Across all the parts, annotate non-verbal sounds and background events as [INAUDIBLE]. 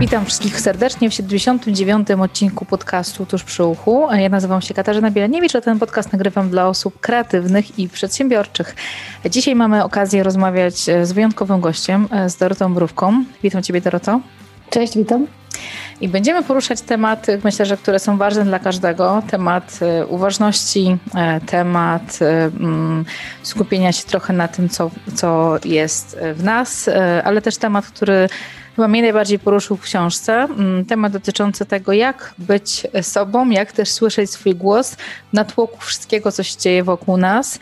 Witam wszystkich serdecznie w 79. odcinku podcastu Tuż przy uchu. Ja nazywam się Katarzyna Bielaniewicz, a ten podcast nagrywam dla osób kreatywnych i przedsiębiorczych. Dzisiaj mamy okazję rozmawiać z wyjątkowym gościem, z Dorotą Mrówką. Witam Ciebie, Doroto. Cześć, witam. I będziemy poruszać tematy, myślę, że które są ważne dla każdego. Temat e, uważności, e, temat e, mm, skupienia się trochę na tym, co, co jest w nas, ale też temat, który chyba mnie najbardziej poruszył w książce. Mm, temat dotyczący tego, jak być sobą, jak też słyszeć swój głos na tłoku wszystkiego, co się dzieje wokół nas,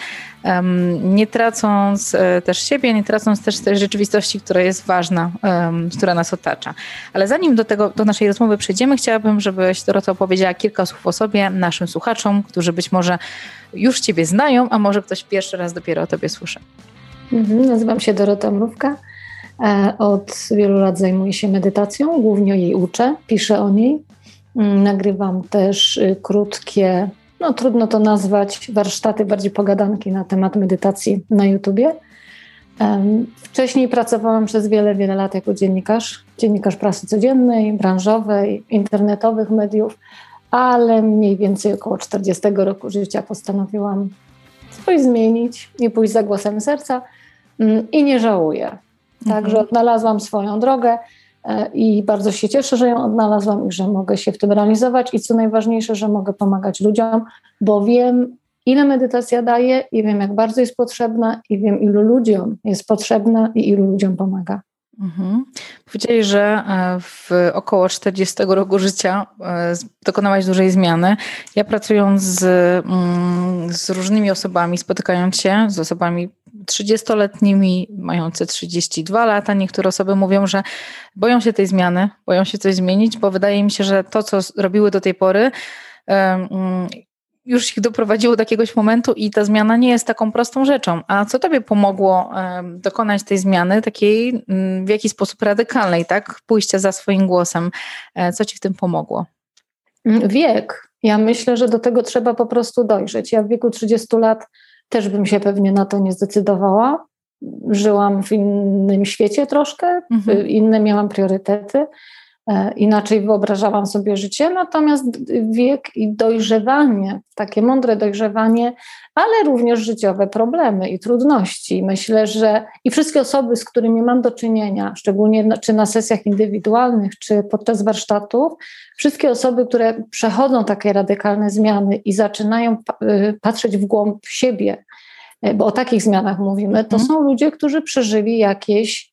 nie tracąc e, też siebie, nie tracąc też tej rzeczywistości, która jest ważna, która nas otacza. Ale zanim do, tego, do naszej rozmowy przejdziemy, chciałabym, żebyś Dorota opowiedziała kilka słów o sobie naszym słuchaczom, którzy być może już Ciebie znają, a może ktoś pierwszy raz dopiero o Tobie słyszy. Mhm, nazywam się Dorota Mrówka. E, od wielu lat zajmuję się medytacją, głównie jej uczę, piszę o niej. Mm, nagrywam też y, krótkie, no trudno to nazwać, warsztaty, bardziej pogadanki na temat medytacji na YouTubie. Wcześniej pracowałam przez wiele, wiele lat jako dziennikarz, dziennikarz prasy codziennej, branżowej, internetowych mediów, ale mniej więcej około 40 roku życia postanowiłam coś zmienić i pójść za głosem serca mm, i nie żałuję. Także mhm. odnalazłam swoją drogę e, i bardzo się cieszę, że ją odnalazłam i że mogę się w tym realizować. I co najważniejsze, że mogę pomagać ludziom, bo wiem, ile medytacja daje i wiem, jak bardzo jest potrzebna i wiem, ilu ludziom jest potrzebna i ilu ludziom pomaga. Mhm. Powiedzieli, że e, w około 40 roku życia e, dokonałaś dużej zmiany. Ja pracując z, mm, z różnymi osobami, spotykając się z osobami 30-letnimi, mające 32 lata, niektóre osoby mówią, że boją się tej zmiany, boją się coś zmienić, bo wydaje mi się, że to, co robiły do tej pory, mm, już ich doprowadziło do jakiegoś momentu i ta zmiana nie jest taką prostą rzeczą. A co tobie pomogło dokonać tej zmiany, takiej mm, w jakiś sposób radykalnej, tak? Pójścia za swoim głosem. E, co ci w tym pomogło? Mm, wiek. Ja myślę, że do tego trzeba po prostu dojrzeć. Ja w wieku 30 lat też bym się pewnie na to nie zdecydowała. Żyłam w innym świecie troszkę, mhm. inne miałam priorytety. E, inaczej wyobrażałam sobie życie, natomiast wiek i dojrzewanie, takie mądre dojrzewanie, ale również życiowe problemy i trudności. Myślę, że i wszystkie osoby, z którymi mam do czynienia, szczególnie czy na sesjach indywidualnych, czy podczas warsztatów, wszystkie osoby, które przechodzą takie radykalne zmiany i zaczynają y, patrzeć w głąb siebie, e, bo o takich zmianach mówimy, to mhm. są ludzie, którzy przeżyli jakieś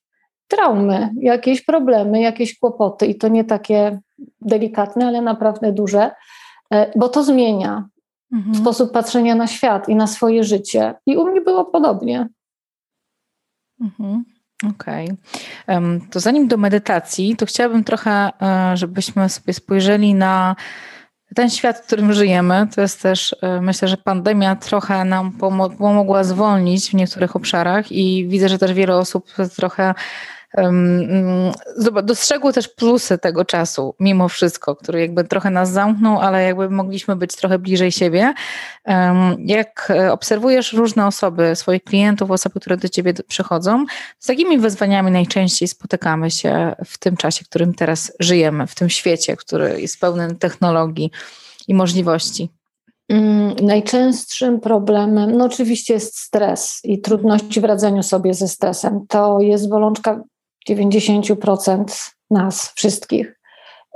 traumy, jakieś problemy, jakieś kłopoty i to nie takie delikatne, ale naprawdę duże, e, bo to zmienia mhm. sposób patrzenia na świat i na swoje życie. I u mnie było podobnie. Mhm. Okej. Okay. To zanim do medytacji, to chciałabym trochę, e, żebyśmy sobie spojrzeli na ten świat, w którym żyjemy. To jest też, e, myślę, że pandemia trochę nam pomogła zwolnić w niektórych obszarach i widzę, że też wiele osób trochę dostrzegły też plusy tego czasu, mimo wszystko, który jakby trochę nas zamknął, ale jakby mogliśmy być trochę bliżej siebie. Jak obserwujesz różne osoby, swoich klientów, osoby, które do ciebie przychodzą, z jakimi wyzwaniami najczęściej spotykamy się w tym czasie, w którym teraz żyjemy, w tym świecie, który jest pełny technologii i możliwości? Mm, najczęstszym problemem, no oczywiście jest stres i trudności w radzeniu sobie ze stresem. To jest bolączka 90% nas wszystkich.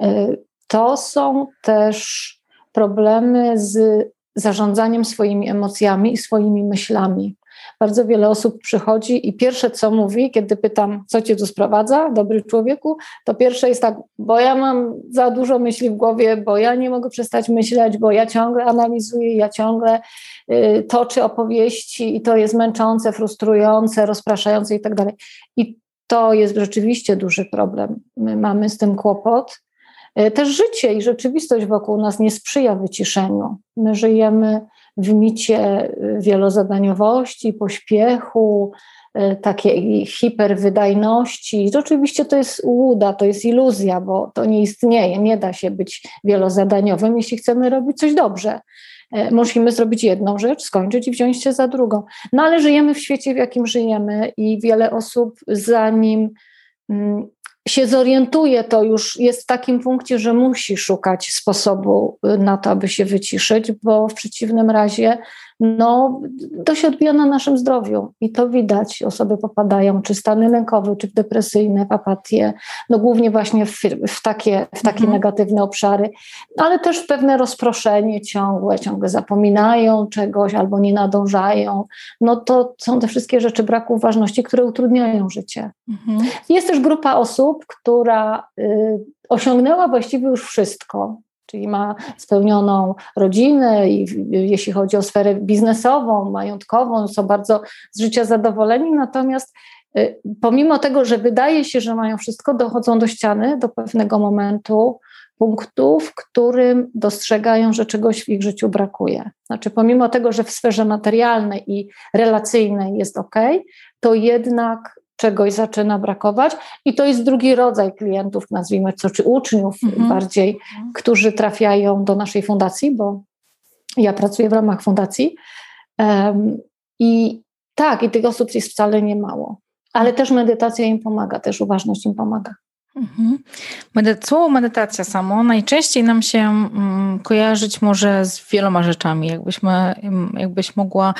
Y, to są też problemy z zarządzaniem swoimi emocjami i swoimi myślami. Bardzo wiele osób przychodzi i pierwsze co mówi, kiedy pytam, co cię tu sprowadza, dobry człowieku, to pierwsze jest tak, bo ja mam za dużo myśli w głowie, bo ja nie mogę przestać myśleć, bo ja ciągle analizuję, ja ciągle y, toczę opowieści i to jest męczące, frustrujące, rozpraszające i tak dalej. I to jest rzeczywiście duży problem. My mamy z tym kłopot. E, też życie i rzeczywistość wokół nas nie sprzyja wyciszeniu. My żyjemy w micie e, wielozadaniowości, pośpiechu, e, takiej hiperwydajności. Oczywiście to jest łuda, to jest iluzja, bo to nie istnieje. Nie da się być wielozadaniowym, jeśli chcemy robić coś dobrze. E, musimy zrobić jedną rzecz, skończyć i wziąć się za drugą. No ale żyjemy w świecie, w jakim żyjemy i wiele osób zanim mm, się zorientuje, to już jest w takim punkcie, że musi szukać sposobu na to, aby się wyciszyć, bo w przeciwnym razie no, to się odbija na naszym zdrowiu i to widać. Osoby popadają czy stany lękowe, czy w depresyjne, w apatię, no głównie właśnie w, w takie, w takie mhm. negatywne obszary, ale też w pewne rozproszenie ciągłe, ciągle zapominają czegoś albo nie nadążają. No to są te wszystkie rzeczy braku uważności, które utrudniają życie. Mhm. Jest też grupa osób, która y, osiągnęła właściwie już wszystko, czyli ma spełnioną rodzinę i jeśli chodzi o sferę biznesową, majątkową, są bardzo z życia zadowoleni, natomiast y, pomimo tego, że wydaje się, że mają wszystko, dochodzą do ściany do pewnego momentu, punktu, w którym dostrzegają, że czegoś w ich życiu brakuje. Znaczy, pomimo tego, że w sferze materialnej i relacyjnej jest ok, to jednak czegoś zaczyna brakować. I to jest drugi rodzaj klientów, nazwijmy to, czy uczniów mhm. bardziej, którzy trafiają do naszej fundacji, bo ja pracuję w ramach fundacji. Um, I tak, i tych osób jest wcale nie mało. Ale też medytacja im pomaga, też uważność im pomaga. Mhm. Słowo medytacja samo najczęściej nam się mm, kojarzyć może z wieloma rzeczami. Jakbyśmy, mm, jakbyś mogła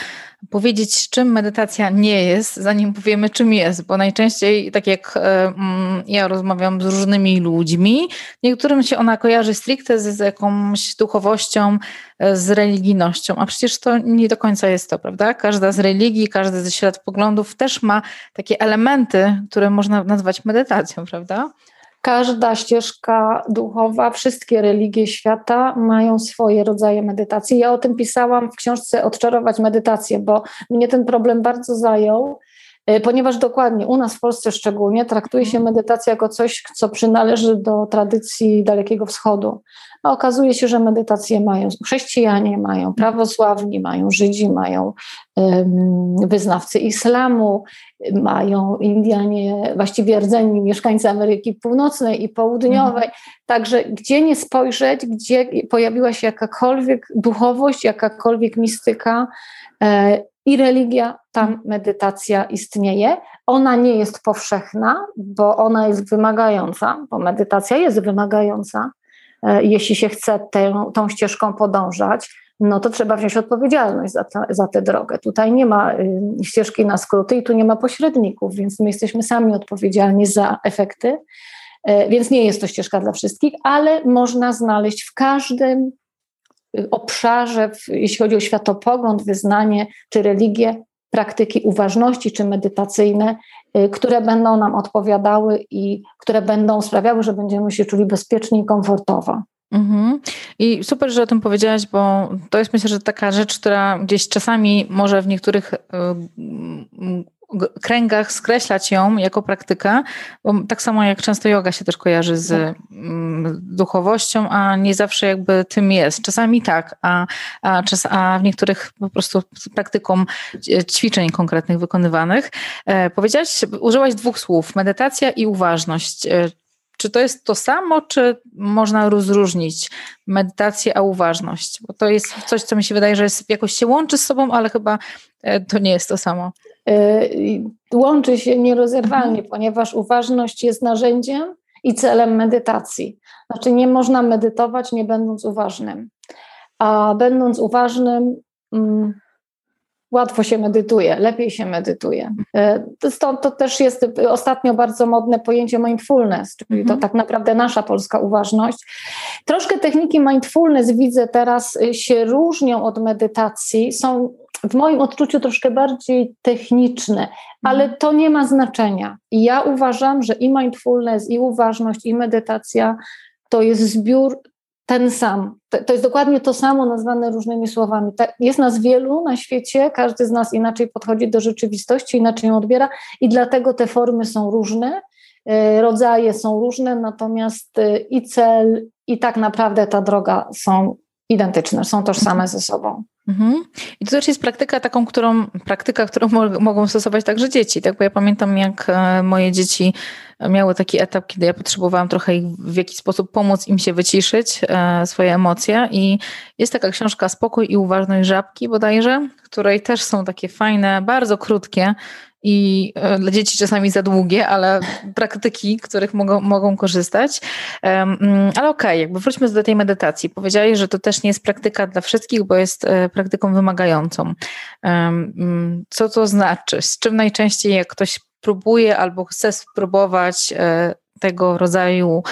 powiedzieć, czym medytacja nie jest, zanim powiemy, czym jest, bo najczęściej, tak jak e, mm, ja rozmawiam z różnymi ludźmi, niektórym się ona kojarzy stricte z, z jakąś duchowością, e, z religijnością, a przecież to nie do końca jest to, prawda? Każda z religii, każdy ze światopoglądów też ma takie elementy, które można nazwać medytacją, prawda? Każda ścieżka duchowa, wszystkie religie świata mają swoje rodzaje medytacji. Ja o tym pisałam w książce Odczarować medytację, bo mnie ten problem bardzo zajął, ponieważ dokładnie u nas w Polsce szczególnie traktuje się medytację jako coś, co przynależy do tradycji Dalekiego Wschodu. A okazuje się, że medytację mają chrześcijanie, mają prawosławni, mają Żydzi, mają wyznawcy islamu, mają Indianie, właściwie rdzenni mieszkańcy Ameryki Północnej i Południowej. Mhm. Także gdzie nie spojrzeć, gdzie pojawiła się jakakolwiek duchowość, jakakolwiek mistyka e, i religia, tam medytacja istnieje. Ona nie jest powszechna, bo ona jest wymagająca, bo medytacja jest wymagająca. E, jeśli się chce tę, tą ścieżką podążać, no to trzeba wziąć odpowiedzialność za, ta, za tę drogę. Tutaj nie ma y, ścieżki na skróty i tu nie ma pośredników, więc my jesteśmy sami odpowiedzialni za efekty. E, więc nie jest to ścieżka dla wszystkich, ale można znaleźć w każdym obszarze, w, jeśli chodzi o światopogląd, wyznanie czy religię, praktyki uważności czy medytacyjne, y, które będą nam odpowiadały i które będą sprawiały, że będziemy się czuli bezpiecznie i komfortowo. Mhm. I super, że o tym powiedziałaś, bo to jest myślę, że taka rzecz, która gdzieś czasami może w niektórych y, kręgach skreślać ją jako praktykę, bo tak samo jak często yoga się też kojarzy z tak. mm, duchowością, a nie zawsze jakby tym jest. Czasami tak, a, a, czas, a w niektórych po prostu praktyką ćwiczeń konkretnych wykonywanych. E, powiedziałaś, użyłaś dwóch słów, medytacja i uważność. E, czy to jest to samo, czy można rozróżnić medytację a uważność? Bo to jest coś, co mi się wydaje, że jest, jakoś się łączy z sobą, ale chyba e, to nie jest to samo. E, łączy się nierozerwalnie, mhm. ponieważ uważność jest narzędziem i celem medytacji. Znaczy, nie można medytować, nie będąc uważnym. A będąc uważnym, mm, łatwo się medytuje, lepiej się medytuje. E, stąd to też jest ostatnio bardzo modne pojęcie mindfulness, czyli to mhm. tak naprawdę nasza polska uważność. Troszkę techniki mindfulness widzę teraz y, się różnią od medytacji, są w moim odczuciu troszkę bardziej techniczne, ale mhm. to nie ma znaczenia. I ja uważam, że i mindfulness, i uważność, i medytacja to jest zbiór ten sam. To jest dokładnie to samo nazwane różnymi słowami. Jest nas wielu na świecie, każdy z nas inaczej podchodzi do rzeczywistości, inaczej ją odbiera i dlatego te formy są różne, e, rodzaje są różne, natomiast e, i cel, i tak naprawdę ta droga są identyczne, są tożsame ze sobą. Mhm. I to też jest praktyka taką, którą, praktyka, którą mogą stosować także dzieci, tak? Bo ja pamiętam, jak e, moje dzieci miały taki etap, kiedy ja potrzebowałam trochę ich w jakiś sposób pomóc im się wyciszyć, e, swoje emocje i jest taka książka Spokój i uważność żabki bodajże, której też są takie fajne, bardzo krótkie i e, dla dzieci czasami za długie, ale praktyki, których mogą, mogą korzystać. Mm, ale okej, okay, jakby wróćmy do tej medytacji. Powiedziałeś, że to też nie jest praktyka dla wszystkich, bo jest e, praktyką wymagającą. Mm, co to znaczy? Z czym najczęściej jak ktoś próbuje albo chce spróbować e, tego rodzaju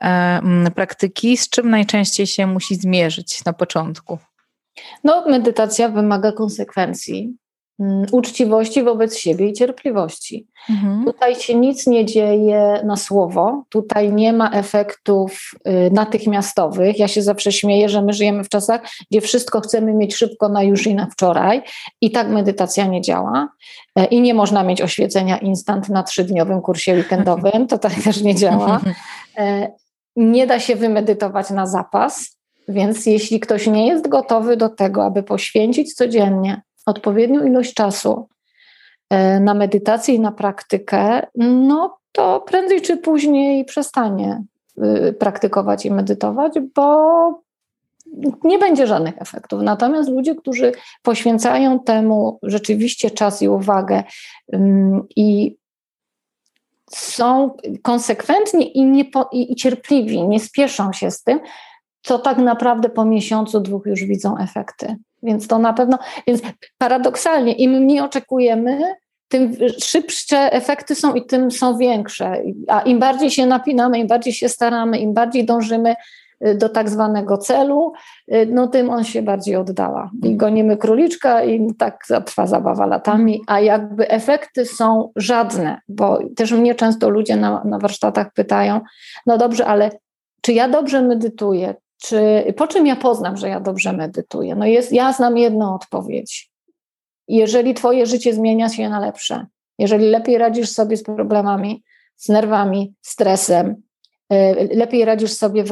mm, praktyki, z czym najczęściej się musi zmierzyć na początku? No, medytacja wymaga konsekwencji, uczciwości wobec siebie i cierpliwości. Mhm. Tutaj się nic nie dzieje na słowo, tutaj nie ma efektów y, natychmiastowych. Ja się zawsze śmieję, że my żyjemy w czasach, gdzie wszystko chcemy mieć szybko na już i na wczoraj, i tak medytacja nie działa. E, I nie można mieć oświecenia instant na trzydniowym kursie weekendowym, to tak też nie działa. [LAUGHS] E, nie da się wymedytować na zapas, więc jeśli ktoś nie jest gotowy do tego, aby poświęcić codziennie odpowiednią ilość czasu e, na medytację i na praktykę, no to prędzej czy później przestanie y, praktykować i medytować, bo nie będzie żadnych efektów. Natomiast ludzie, którzy poświęcają temu rzeczywiście czas i uwagę i są konsekwentni i, niepo, i, i cierpliwi, nie spieszą się z tym, to tak naprawdę po miesiącu, dwóch już widzą efekty. Więc to na pewno, więc paradoksalnie, im mniej oczekujemy, tym szybsze efekty są i tym są większe. A im bardziej się napinamy, im bardziej się staramy, im bardziej dążymy y, do tak zwanego celu, y, no tym on się bardziej oddała. I gonimy króliczka i tak trwa zabawa latami, a jakby efekty są żadne, bo też mnie często ludzie na, na warsztatach pytają, no dobrze, ale czy ja dobrze medytuję, czy, po czym ja poznam, że ja dobrze medytuję? No jest, ja znam jedną odpowiedź. Jeżeli Twoje życie zmienia się na lepsze, jeżeli lepiej radzisz sobie z problemami, z nerwami, stresem, e, lepiej radzisz sobie w,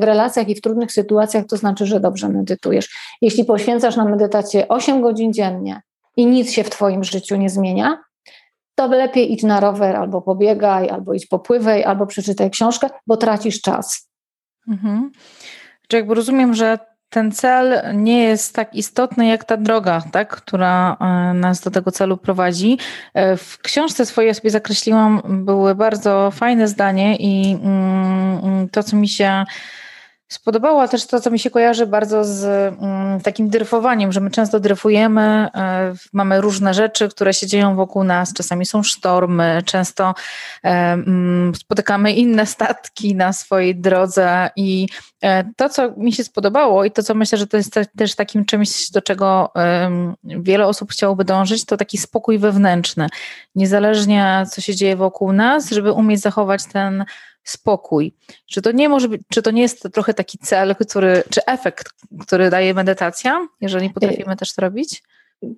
w relacjach i w trudnych sytuacjach, to znaczy, że dobrze medytujesz. Jeśli poświęcasz na medytację 8 godzin dziennie i nic się w Twoim życiu nie zmienia, to lepiej idź na rower, albo pobiegaj, albo idź popływaj, albo przeczytaj książkę, bo tracisz czas. Mhm. Czy jakby rozumiem, że ten cel nie jest tak istotny jak ta droga, tak, która e, nas do tego celu prowadzi. E, w książce swojej sobie zakreśliłam, były bardzo fajne zdanie i mm, mm, to, co mi się Spodobało też to, co mi się kojarzy bardzo z mm, takim dryfowaniem, że my często dryfujemy, e, mamy różne rzeczy, które się dzieją wokół nas, czasami są sztormy, często e, mm, spotykamy inne statki na swojej drodze i e, to, co mi się spodobało i to, co myślę, że to jest też takim czymś, do czego wiele osób chciałoby dążyć, to taki spokój wewnętrzny. Niezależnie, co się dzieje wokół nas, żeby umieć zachować ten spokój. Czy to nie może być, czy to nie jest trochę taki cel, który, czy efekt, który daje medytacja, jeżeli potrafimy też to robić?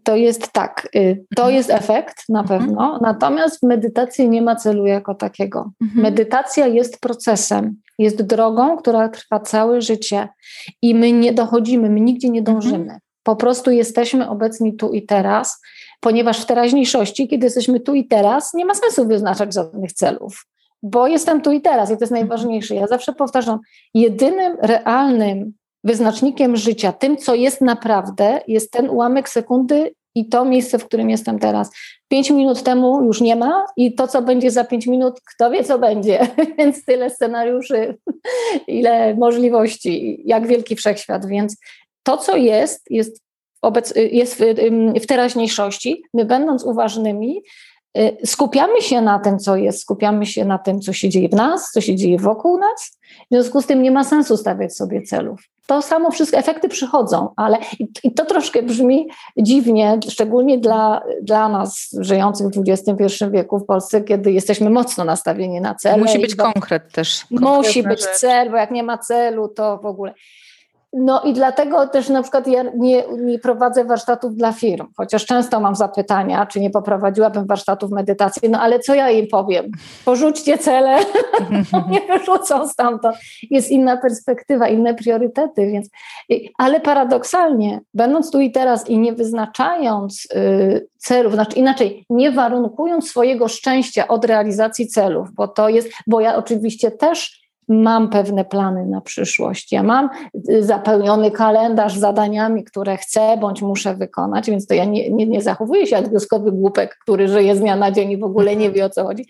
To jest tak, y, to mhm. jest efekt na mhm. pewno, natomiast w medytacji nie ma celu jako takiego. Mhm. Medytacja jest procesem, jest drogą, która trwa całe życie i my nie dochodzimy, my nigdzie nie dążymy. Po prostu jesteśmy obecni tu i teraz, ponieważ w teraźniejszości, kiedy jesteśmy tu i teraz, nie ma sensu wyznaczać żadnych celów bo jestem tu i teraz i to jest mhm. najważniejsze. Ja zawsze powtarzam, jedynym realnym wyznacznikiem życia, tym, co jest naprawdę, jest ten ułamek sekundy i to miejsce, w którym jestem teraz. Pięć minut temu już nie ma i to, co będzie za pięć minut, kto wie, co będzie. [LAUGHS] Więc tyle scenariuszy, [LAUGHS] ile możliwości, jak wielki wszechświat. Więc to, co jest, jest, obec, jest w, w teraźniejszości. My, będąc uważnymi, Y, skupiamy się na tym, co jest, skupiamy się na tym, co się dzieje w nas, co się dzieje wokół nas. W związku z tym nie ma sensu stawiać sobie celów. To samo wszystko, efekty przychodzą, ale i to troszkę brzmi dziwnie, szczególnie dla, dla nas żyjących w XXI wieku w Polsce, kiedy jesteśmy mocno nastawieni na cel. Musi być konkret też. Musi być rzecz. cel, bo jak nie ma celu, to w ogóle. No i dlatego też na przykład ja nie, nie, prowadzę warsztatów dla firm, chociaż często mam zapytania, czy nie poprowadziłabym warsztatów medytacji, no ale co ja im powiem? Porzućcie cele, [LAUGHS] nie wyrzucą stamtąd. Jest inna perspektywa, inne priorytety, więc, ale paradoksalnie, będąc tu i teraz i nie wyznaczając y, celów, znaczy inaczej, nie warunkując swojego szczęścia od realizacji celów, bo to jest, bo ja oczywiście też mam pewne plany na przyszłość. Ja mam zapełniony kalendarz zadaniami, które chcę bądź muszę wykonać, więc to ja nie, nie, nie zachowuję się jak wioskowy głupek, który żyje z dnia na dzień i w ogóle nie wie o co chodzi.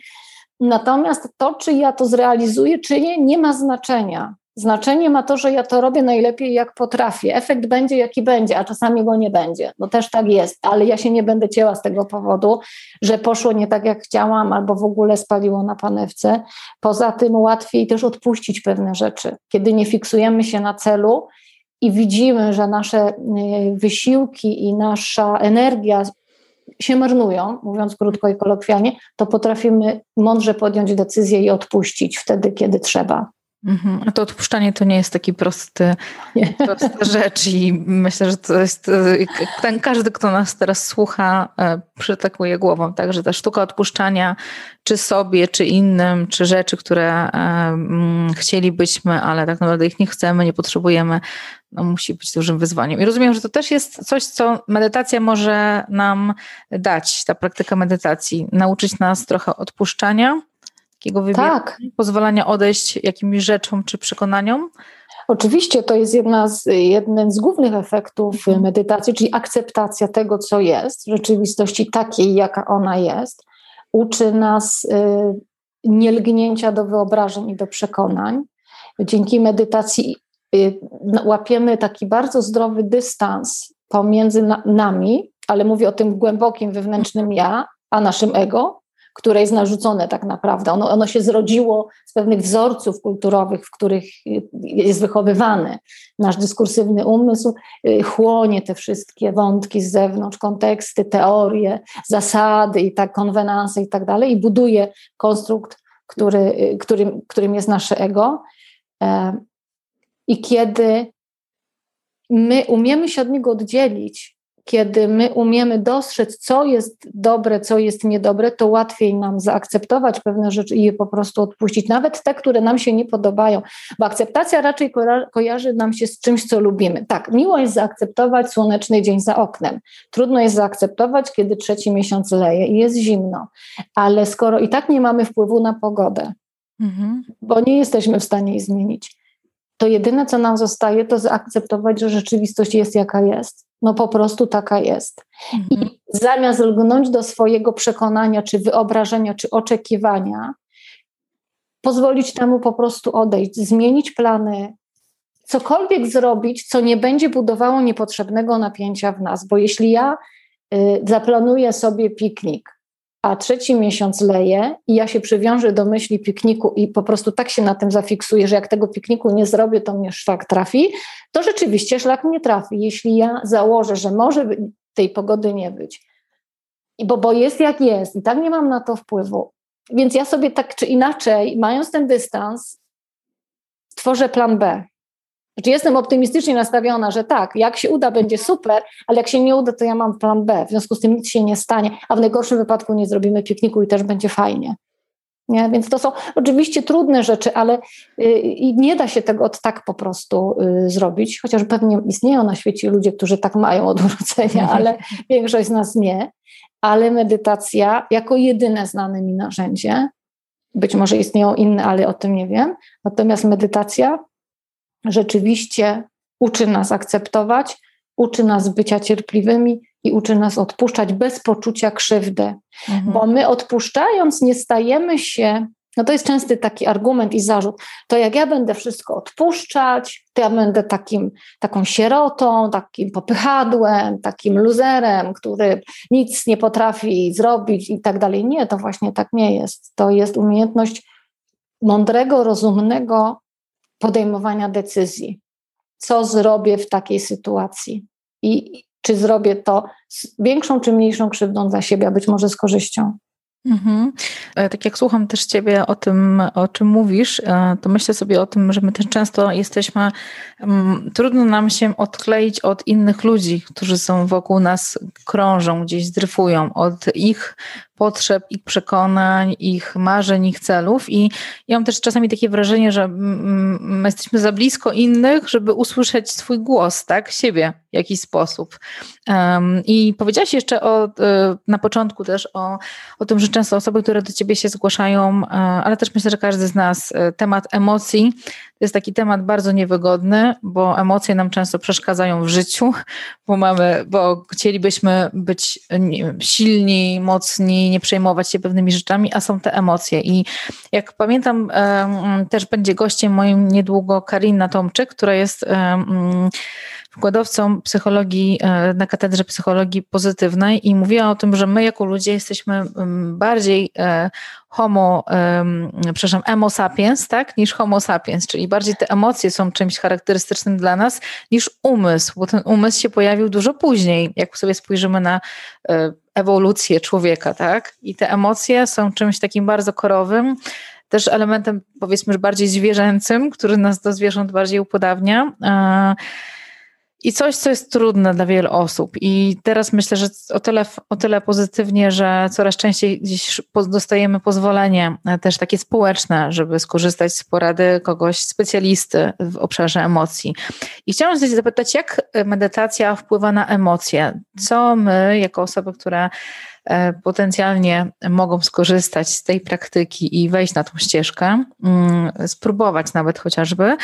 Natomiast to, czy ja to zrealizuję, czy nie, nie ma znaczenia. Znaczenie ma to, że ja to robię najlepiej, jak potrafię. Efekt będzie, jaki będzie, a czasami go nie będzie. No też tak jest, ale ja się nie będę cięła z tego powodu, że poszło nie tak, jak chciałam, albo w ogóle spaliło na panewce. Poza tym łatwiej też odpuścić pewne rzeczy. Kiedy nie fiksujemy się na celu i widzimy, że nasze y, wysiłki i nasza energia się marnują, mówiąc krótko i kolokwialnie, to potrafimy mądrze podjąć decyzję i odpuścić wtedy, kiedy trzeba. Mhm. A to odpuszczanie to nie jest taki prosty, prosta [LAUGHS] rzecz i myślę, że to jest ten każdy, kto nas teraz słucha, e, przytakuje głową. Także ta sztuka odpuszczania, czy sobie, czy innym, czy rzeczy, które e, mm, chcielibyśmy, ale tak naprawdę ich nie chcemy, nie potrzebujemy, no musi być dużym wyzwaniem. I rozumiem, że to też jest coś, co medytacja może nam dać, ta praktyka medytacji, nauczyć nas trochę odpuszczania takiego wybierania, tak. pozwalania odejść jakimś rzeczom czy przekonaniom? Oczywiście to jest jedna z, jeden z głównych efektów mhm. medytacji, czyli akceptacja tego, co jest, rzeczywistości takiej, jaka ona jest. Uczy nas y, nielgnięcia do wyobrażeń i do przekonań. Dzięki medytacji y, łapiemy taki bardzo zdrowy dystans pomiędzy na, nami, ale mówię o tym głębokim wewnętrznym ja, a naszym ego, które jest narzucone tak naprawdę. Ono, ono się zrodziło z pewnych wzorców kulturowych, w których jest wychowywany. Nasz dyskursywny umysł y, chłonie te wszystkie wątki z zewnątrz, konteksty, teorie, zasady i tak, konwenanse i tak dalej i buduje konstrukt, który, y, którym, którym jest nasze ego. E, I kiedy my umiemy się od niego oddzielić, kiedy my umiemy dostrzec, co jest dobre, co jest niedobre, to łatwiej nam zaakceptować pewne rzeczy i je po prostu odpuścić, nawet te, które nam się nie podobają, bo akceptacja raczej kojarzy nam się z czymś, co lubimy. Tak, miło jest zaakceptować słoneczny dzień za oknem. Trudno jest zaakceptować, kiedy trzeci miesiąc leje i jest zimno, ale skoro i tak nie mamy wpływu na pogodę, mhm. bo nie jesteśmy w stanie jej zmienić, to jedyne, co nam zostaje, to zaakceptować, że rzeczywistość jest jaka jest no po prostu taka jest. Mhm. I zamiast lgnąć do swojego przekonania, czy wyobrażenia, czy oczekiwania, pozwolić temu po prostu odejść, zmienić plany, cokolwiek zrobić, co nie będzie budowało niepotrzebnego napięcia w nas. Bo jeśli ja y, zaplanuję sobie piknik, a trzeci miesiąc leje i ja się przywiążę do myśli pikniku i po prostu tak się na tym zafiksuję, że jak tego pikniku nie zrobię, to mnie szlak trafi, to rzeczywiście szlak mnie trafi. Jeśli ja założę, że może tej pogody nie być, bo, bo jest jak jest i tak nie mam na to wpływu, więc ja sobie tak czy inaczej, mając ten dystans, tworzę plan B. Znaczy jestem optymistycznie nastawiona, że tak, jak się uda, będzie super, ale jak się nie uda, to ja mam plan B. W związku z tym nic się nie stanie, a w najgorszym wypadku nie zrobimy pikniku i też będzie fajnie. Nie? Więc to są oczywiście trudne rzeczy, ale yy, nie da się tego od tak po prostu yy, zrobić, chociaż pewnie istnieją na świecie ludzie, którzy tak mają od urodzenia, [LAUGHS] ale większość z nas nie. Ale medytacja jako jedyne znane mi narzędzie, być może istnieją inne, ale o tym nie wiem. Natomiast medytacja rzeczywiście uczy nas akceptować, uczy nas bycia cierpliwymi i uczy nas odpuszczać bez poczucia krzywdy. Mhm. Bo my odpuszczając nie stajemy się, no to jest częsty taki argument i zarzut, to jak ja będę wszystko odpuszczać, to ja będę takim, taką sierotą, takim popychadłem, takim luzerem, który nic nie potrafi zrobić i tak dalej. Nie, to właśnie tak nie jest. To jest umiejętność mądrego, rozumnego podejmowania decyzji. Co zrobię w takiej sytuacji? I czy zrobię to z większą czy mniejszą krzywdą dla siebie, a być może z korzyścią. Mhm. E, tak jak słucham też Ciebie o tym, o czym mówisz, e, to myślę sobie o tym, że my też często jesteśmy, um, trudno nam się odkleić od innych ludzi, którzy są wokół nas, krążą, gdzieś dryfują, od ich potrzeb, ich przekonań, ich marzeń, ich celów. I ja mam też czasami takie wrażenie, że my jesteśmy za blisko innych, żeby usłyszeć swój głos, tak, siebie w jakiś sposób. Um, I powiedziałaś jeszcze o, e, na początku też o, o tym, że często osoby, które do ciebie się zgłaszają, e, ale też myślę, że każdy z nas, e, temat emocji to jest taki temat bardzo niewygodny, bo emocje nam często przeszkadzają w życiu, bo mamy, bo chcielibyśmy być silni, mocni, nie przejmować się pewnymi rzeczami, a są te emocje. I jak pamiętam, też będzie gościem moim niedługo Karina Tomczyk, która jest wykładowcą psychologii e, na katedrze psychologii pozytywnej i mówiła o tym, że my jako ludzie jesteśmy bardziej e, homo, przepraszam, emo sapiens, tak, niż homo sapiens, czyli bardziej te emocje są czymś charakterystycznym dla nas niż umysł, bo ten umysł się pojawił dużo później, jak sobie spojrzymy na e, ewolucję człowieka, tak, i te emocje są czymś takim bardzo korowym, też elementem powiedzmy, że bardziej zwierzęcym, który nas do zwierząt bardziej upodabnia. I coś, co jest trudne dla wielu osób. I teraz myślę, że o tyle, o tyle pozytywnie, że coraz częściej gdzieś dostajemy pozwolenie, e, też takie społeczne, żeby skorzystać z porady kogoś specjalisty w obszarze emocji. I chciałam zapytać, jak medytacja wpływa na emocje? Co my, jako osoby, które potencjalnie mogą skorzystać z tej praktyki i wejść na tą ścieżkę, mm, spróbować nawet chociażby,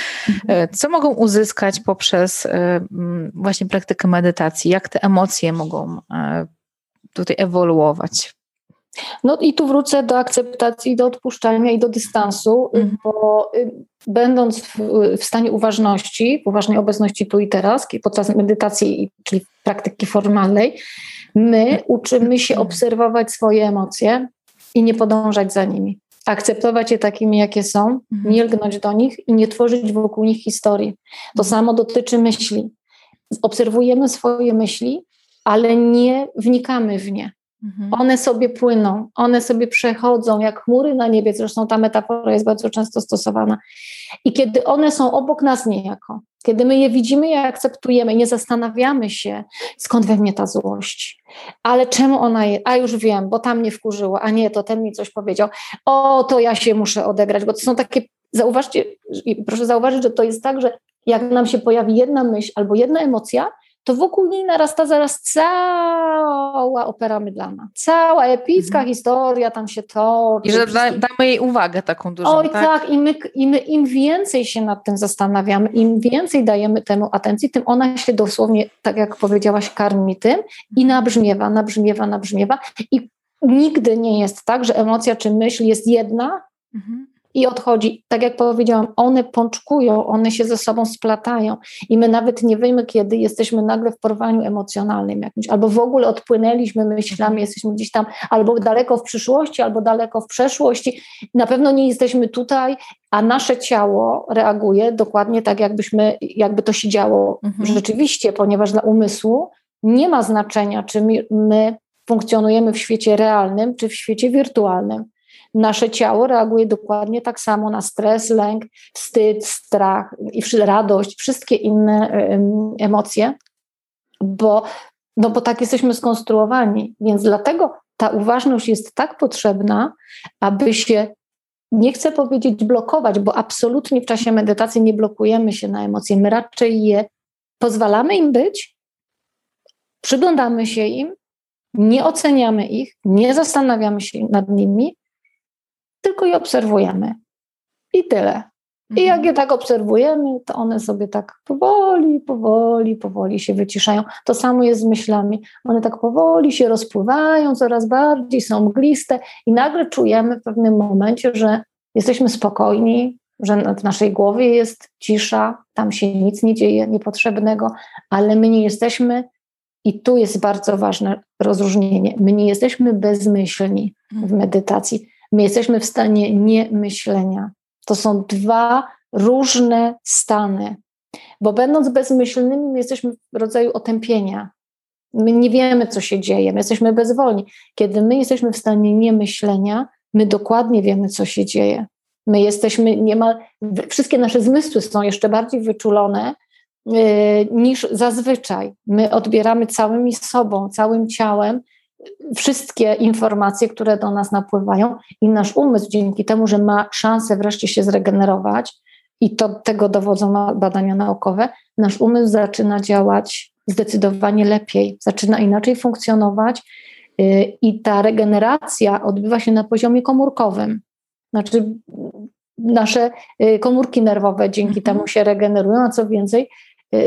e, co mogą uzyskać poprzez e, mm, właśnie praktykę medytacji, jak te emocje mogą tutaj ewoluować. No i tu wrócę do akceptacji, do odpuszczania i do dystansu, mhm. bo y, będąc w, w, stanie uważności, uważnej obecności tu i teraz, podczas medytacji, czyli praktyki formalnej, My uczymy się obserwować swoje emocje i nie podążać za nimi. Akceptować je takimi, jakie są, mhm. nie lgnąć do nich i nie tworzyć wokół nich historii. To samo dotyczy myśli. Obserwujemy swoje myśli, ale nie wnikamy w nie. Mhm. One sobie płyną, one sobie przechodzą jak chmury na niebie. Zresztą ta metafora jest bardzo często stosowana. I kiedy one są obok nas niejako, kiedy my je widzimy i akceptujemy, nie zastanawiamy się, skąd we mnie ta złość, ale czemu ona jest, a już wiem, bo tam mnie wkurzyło, a nie, to ten mi coś powiedział, o, to ja się muszę odegrać, bo to są takie, zauważcie, proszę zauważyć, że to jest tak, że jak nam się pojawi jedna myśl albo jedna emocja, to wokół niej narasta zaraz cała opera mydlana. Cała epicka mhm. historia tam się toczy. I że da, damy jej uwagę taką dużą. Oj tak, tak. I, my, I my im więcej się nad tym zastanawiamy, im więcej dajemy temu atencji, tym ona się dosłownie, tak jak powiedziałaś, karmi tym i nabrzmiewa, nabrzmiewa, nabrzmiewa. I nigdy nie jest tak, że emocja czy myśl jest jedna, mhm i odchodzi. Tak jak powiedziałam, one pączkują, one się ze sobą splatają i my nawet nie wiemy, kiedy jesteśmy nagle w porwaniu emocjonalnym jakimś, albo w ogóle odpłynęliśmy myślami, jesteśmy gdzieś tam albo daleko w przyszłości, albo daleko w przeszłości. Na pewno nie jesteśmy tutaj, a nasze ciało reaguje dokładnie tak, jakbyśmy, jakby to się działo mhm. rzeczywiście, ponieważ dla umysłu nie ma znaczenia, czy my, my funkcjonujemy w świecie realnym, czy w świecie wirtualnym nasze ciało reaguje dokładnie tak samo na stres, lęk, wstyd, strach i radość, wszystkie inne emocje, bo, no bo tak jesteśmy skonstruowani. Więc dlatego ta uważność jest tak potrzebna, aby się nie chcę powiedzieć blokować, bo absolutnie w czasie medytacji nie blokujemy się na emocje. My raczej je pozwalamy im być, przyglądamy się im, nie oceniamy ich, nie zastanawiamy się nad nimi, tylko je obserwujemy. I tyle. I jak mhm. je tak obserwujemy, to one sobie tak powoli, powoli, powoli się wyciszają. To samo jest z myślami. One tak powoli się rozpływają, coraz bardziej są mgliste, i nagle czujemy w pewnym momencie, że jesteśmy spokojni, że w naszej głowie jest cisza, tam się nic nie dzieje niepotrzebnego, ale my nie jesteśmy, i tu jest bardzo ważne rozróżnienie, my nie jesteśmy bezmyślni w mhm. medytacji. My jesteśmy w stanie niemyślenia. To są dwa różne stany, bo będąc bezmyślnymi, my jesteśmy w rodzaju otępienia. My nie wiemy, co się dzieje, my jesteśmy bezwolni. Kiedy my jesteśmy w stanie niemyślenia, my dokładnie wiemy, co się dzieje. My jesteśmy niemal, wszystkie nasze zmysły są jeszcze bardziej wyczulone yy, niż zazwyczaj. My odbieramy całymi sobą, całym ciałem wszystkie informacje, które do nas napływają, i nasz umysł dzięki temu, że ma szansę wreszcie się zregenerować, i to tego dowodzą badania naukowe, nasz umysł zaczyna działać zdecydowanie lepiej, zaczyna inaczej funkcjonować y, i ta regeneracja odbywa się na poziomie komórkowym. Znaczy, nasze y, komórki nerwowe dzięki mhm. temu się regenerują, a co więcej,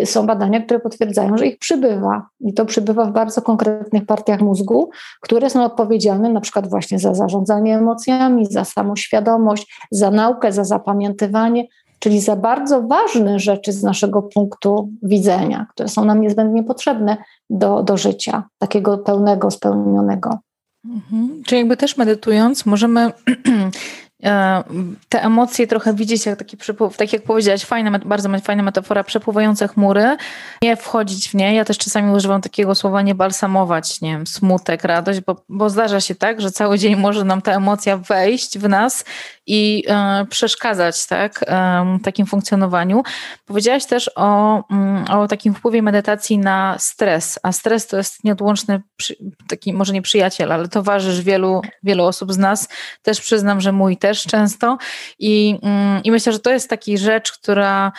są badania, które potwierdzają, że ich przybywa. I to przybywa w bardzo konkretnych partiach mózgu, które są odpowiedzialne na przykład właśnie za zarządzanie emocjami, za samoświadomość, za naukę, za zapamiętywanie, czyli za bardzo ważne rzeczy z naszego punktu widzenia, które są nam niezbędnie potrzebne do, do życia, takiego pełnego, spełnionego. Mhm. Czyli jakby też medytując, możemy [CLEARS THROAT] te emocje trochę widzieć jak taki przepływ, tak jak powiedziałaś, fajna, bardzo fajna metafora, przepływające chmury, nie wchodzić w nie. Ja też czasami używam takiego słowa nie balsamować, nie wiem, smutek, radość, bo, bo zdarza się tak, że cały dzień może nam ta emocja wejść w nas i e, przeszkadzać tak, e, takim funkcjonowaniu. Powiedziałaś też o, mm, o takim wpływie medytacji na stres, a stres to jest nieodłączny, taki może nie przyjaciel, ale towarzysz wielu, wielu osób z nas. Też przyznam, że mój też często. I, mm, i myślę, że to jest taka rzecz, która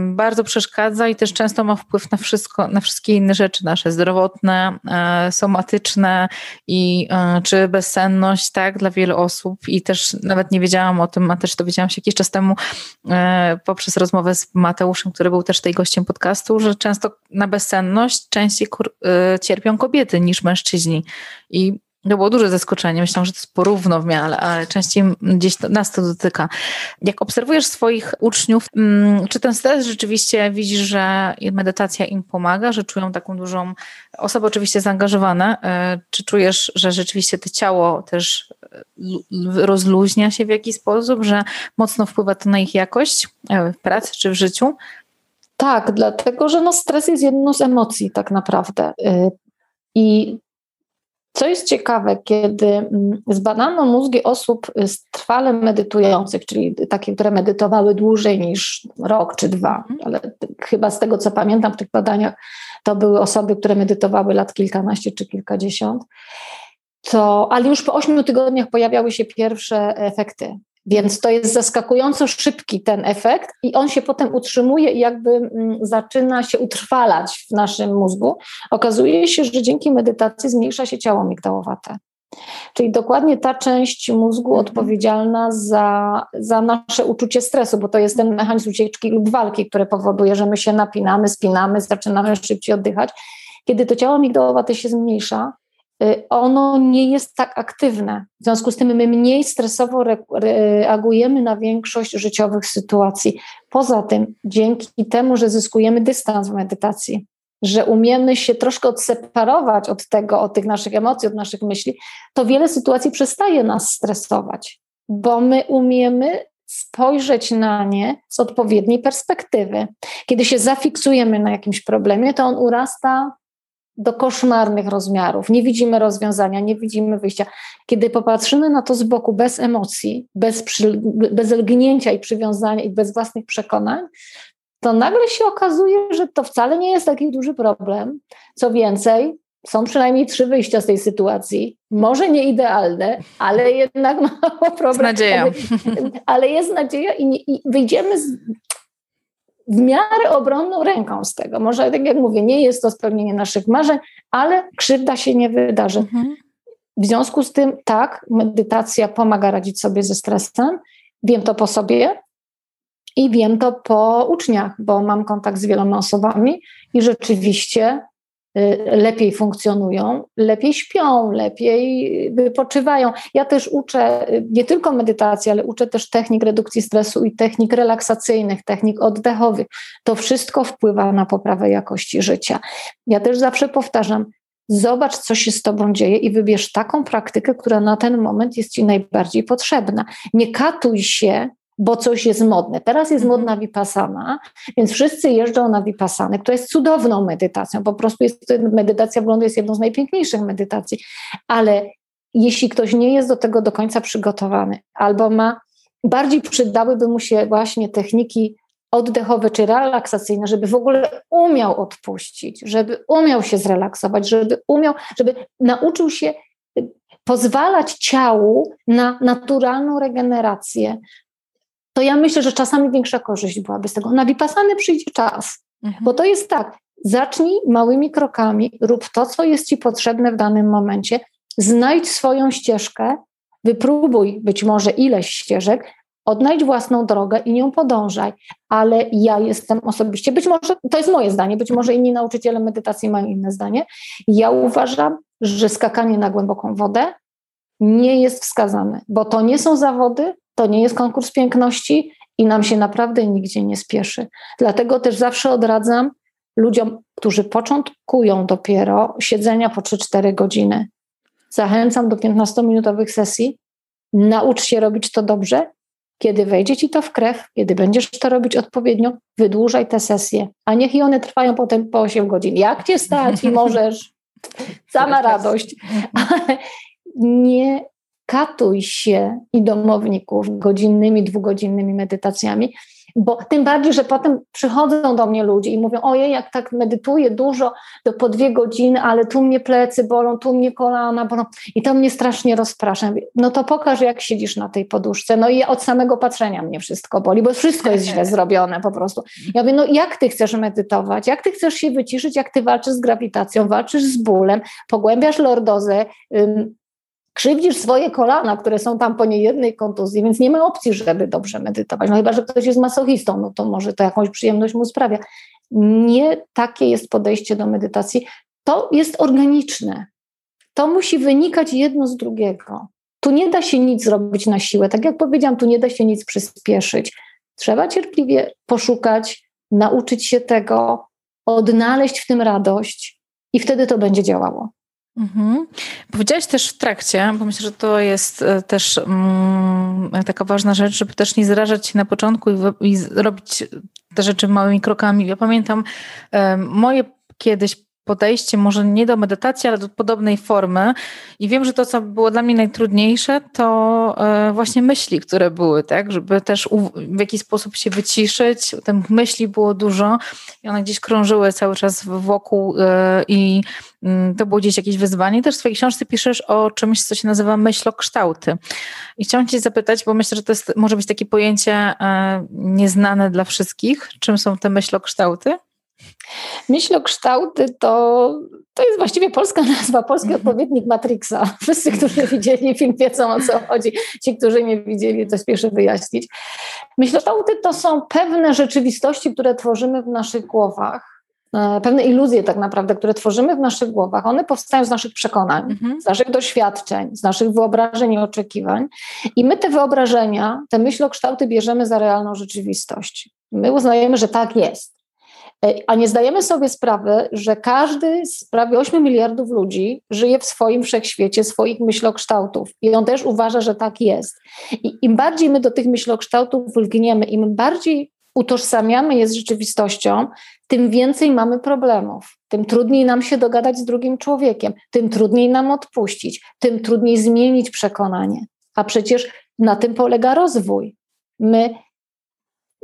bardzo przeszkadza i też często ma wpływ na wszystko, na wszystkie inne rzeczy nasze, zdrowotne, e, somatyczne i e, czy bezsenność, tak, dla wielu osób. I też nawet nie wiedziałam o tym, a też dowiedziałam się jakiś czas temu e, poprzez rozmowę z Mateuszem, który był też tej gościem podcastu, że często na bezsenność częściej cierpią kobiety niż mężczyźni. I to było duże zaskoczenie. Myślałam, że to jest porówno w miarę, ale częściej gdzieś to, nas to dotyka. Jak obserwujesz swoich uczniów, mm, czy ten stres rzeczywiście widzisz, że medytacja im pomaga, że czują taką dużą, osoby oczywiście zaangażowane, e, czy czujesz, że rzeczywiście to ciało też e, rozluźnia się w jakiś sposób, że mocno wpływa to na ich jakość e, w pracy czy w życiu? Tak, dlatego że no stres jest jedną z emocji tak naprawdę. I co jest ciekawe, kiedy mm, zbadano mózgi osób trwale medytujących, czyli takie, które medytowały dłużej niż rok czy dwa, mhm. ale chyba z tego co pamiętam w tych badaniach, to były osoby, które medytowały lat kilkanaście czy kilkadziesiąt, to, ale już po ośmiu tygodniach pojawiały się pierwsze efekty więc to jest zaskakująco szybki ten efekt i on się potem utrzymuje i jakby mm, zaczyna się utrwalać w naszym mózgu. Okazuje się, że dzięki medytacji zmniejsza się ciało migdałowate. Czyli dokładnie ta część mózgu mhm. odpowiedzialna za, za nasze uczucie stresu, bo to jest ten mechanizm ucieczki lub walki, który powoduje, że my się napinamy, spinamy, zaczynamy szybciej oddychać. Kiedy to ciało migdałowate się zmniejsza, ono nie jest tak aktywne. W związku z tym my mniej stresowo reagujemy na większość życiowych sytuacji. Poza tym, dzięki temu, że zyskujemy dystans w medytacji, że umiemy się troszkę odseparować od tego, od tych naszych emocji, od naszych myśli, to wiele sytuacji przestaje nas stresować, bo my umiemy spojrzeć na nie z odpowiedniej perspektywy. Kiedy się zafiksujemy na jakimś problemie, to on urasta do koszmarnych rozmiarów. Nie widzimy rozwiązania, nie widzimy wyjścia. Kiedy popatrzymy na to z boku, bez emocji, bez, przy, bez lgnięcia i przywiązania i bez własnych przekonań, to nagle się okazuje, że to wcale nie jest taki duży problem. Co więcej, są przynajmniej trzy wyjścia z tej sytuacji. Może nie idealne, ale jednak [LAUGHS] mało problem. Z nadzieją. Ale jest nadzieja i, nie, i wyjdziemy z, w miarę obronną ręką z tego. Może, tak jak mówię, nie jest to spełnienie naszych marzeń, ale krzywda się nie wydarzy. Mhm. W związku z tym, tak, medytacja pomaga radzić sobie ze stresem. Wiem to po sobie i wiem to po uczniach, bo mam kontakt z wieloma osobami i rzeczywiście lepiej funkcjonują, lepiej śpią, lepiej wypoczywają. Ja też uczę y, nie tylko medytacji, ale uczę też technik redukcji stresu i technik relaksacyjnych, technik oddechowych. To wszystko wpływa na poprawę jakości życia. Ja też zawsze powtarzam, zobacz, co się z tobą dzieje i wybierz taką praktykę, która na ten moment jest ci najbardziej potrzebna. Nie katuj się bo coś jest modne. Teraz jest mhm. modna vipassana, więc wszyscy jeżdżą na vipassanę, która jest cudowną medytacją. Po prostu jest medytacja w Londynie jest jedną z najpiękniejszych medytacji, ale jeśli ktoś nie jest do tego do końca przygotowany, albo ma, bardziej przydałyby mu się właśnie techniki oddechowe czy relaksacyjne, żeby w ogóle umiał odpuścić, żeby umiał się zrelaksować, żeby umiał, żeby nauczył się pozwalać ciału na naturalną regenerację, to ja myślę, że czasami większa korzyść byłaby z tego. Na Vipassany przyjdzie czas, mhm. bo to jest tak, zacznij małymi krokami, rób to, co jest ci potrzebne w danym momencie, znajdź swoją ścieżkę, wypróbuj być może ileś ścieżek, odnajdź własną drogę i nią podążaj. Ale ja jestem osobiście, być może to jest moje zdanie, być może inni nauczyciele medytacji mają inne zdanie. Ja uważam, że skakanie na głęboką wodę nie jest wskazane, bo to nie są zawody, to nie jest konkurs piękności i nam się naprawdę nigdzie nie spieszy. Dlatego też zawsze odradzam ludziom, którzy początkują dopiero siedzenia po 3-4 godziny. Zachęcam do 15-minutowych sesji. Naucz się robić to dobrze. Kiedy wejdzie ci to w krew, kiedy będziesz to robić odpowiednio, wydłużaj te sesje, a niech i one trwają potem po 8 godzin. Jak cię stać i możesz, [LAUGHS] sama radość, ale [LAUGHS] nie katuj się i domowników godzinnymi, dwugodzinnymi medytacjami, bo tym bardziej, że potem przychodzą do mnie ludzie i mówią, ojej, jak tak medytuję dużo, to po dwie godziny, ale tu mnie plecy bolą, tu mnie kolana bolą i to mnie strasznie rozprasza. No to pokaż, jak siedzisz na tej poduszce. No i od samego patrzenia mnie wszystko boli, bo wszystko jest źle [LAUGHS] zrobione po prostu. Ja mówię, no jak ty chcesz medytować, jak ty chcesz się wyciszyć, jak ty walczysz z grawitacją, walczysz z bólem, pogłębiasz lordozę, krzywdzisz swoje kolana, które są tam po niejednej kontuzji, więc nie ma opcji, żeby dobrze medytować. No chyba, że ktoś jest masochistą, no to może to jakąś przyjemność mu sprawia. Nie takie jest podejście do medytacji. To jest organiczne. To musi wynikać jedno z drugiego. Tu nie da się nic zrobić na siłę. Tak jak powiedziałam, tu nie da się nic przyspieszyć. Trzeba cierpliwie poszukać, nauczyć się tego, odnaleźć w tym radość i wtedy to będzie działało. Mhm. Powiedziałaś też w trakcie, bo myślę, że to jest e, też mm, taka ważna rzecz, żeby też nie zrażać się na początku i, i robić te rzeczy małymi krokami. Ja pamiętam e, moje kiedyś podejście, może nie do medytacji, ale do podobnej formy. I wiem, że to, co było dla mnie najtrudniejsze, to e, właśnie myśli, które były, tak, żeby też w jakiś sposób się wyciszyć. Tych myśli było dużo i one gdzieś krążyły cały czas wokół e, i mm, to było gdzieś jakieś wyzwanie. Też w swojej książce piszesz o czymś, co się nazywa myślokształty. I chciałam cię zapytać, bo myślę, że to jest, może być takie pojęcie e, nieznane dla wszystkich. Czym są te myślokształty? Myślokształty to, to jest właściwie polska [LAUGHS] nazwa, polski mhm. odpowiednik Matrixa. [LAUGHS] Wszyscy, którzy widzieli film, wiedzą o co chodzi. Ci, którzy nie widzieli, to spieszę wyjaśnić. Myślokształty to są pewne rzeczywistości, które tworzymy w naszych głowach. E, pewne iluzje, tak naprawdę, które tworzymy w naszych głowach, one powstają z naszych przekonań, mhm. z naszych doświadczeń, z naszych wyobrażeń i oczekiwań. I my te wyobrażenia, te myślokształty bierzemy za realną rzeczywistość. My uznajemy, że tak jest. E, a nie zdajemy sobie sprawy, że każdy z prawie 8 miliardów ludzi żyje w swoim wszechświecie, swoich myślokształtów. I on też uważa, że tak jest. I im bardziej my do tych myślokształtów lgniemy, im bardziej utożsamiamy je z rzeczywistością, tym więcej mamy problemów. Tym trudniej nam się dogadać z drugim człowiekiem, tym trudniej nam odpuścić, tym trudniej zmienić przekonanie. A przecież na tym polega rozwój. My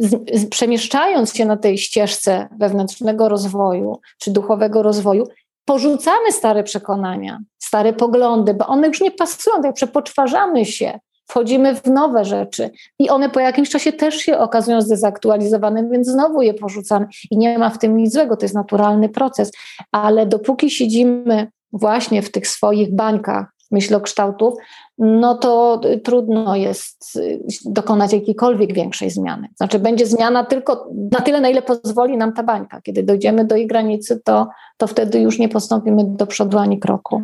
z, z, przemieszczając się na tej ścieżce wewnętrznego rozwoju czy duchowego rozwoju, porzucamy stare przekonania, stare poglądy, bo one już nie pasują, tak przepoczwarzamy się, wchodzimy w nowe rzeczy i one po jakimś czasie też się okazują zdezaktualizowane, więc znowu je porzucamy i nie ma w tym nic złego, to jest naturalny proces, ale dopóki siedzimy właśnie w tych swoich bańkach myślokształtów, no to trudno jest y, dokonać jakiejkolwiek większej zmiany. Znaczy będzie zmiana tylko na tyle, na ile pozwoli nam ta bańka. Kiedy dojdziemy do jej granicy, to, to wtedy już nie postąpimy do przodu ani kroku.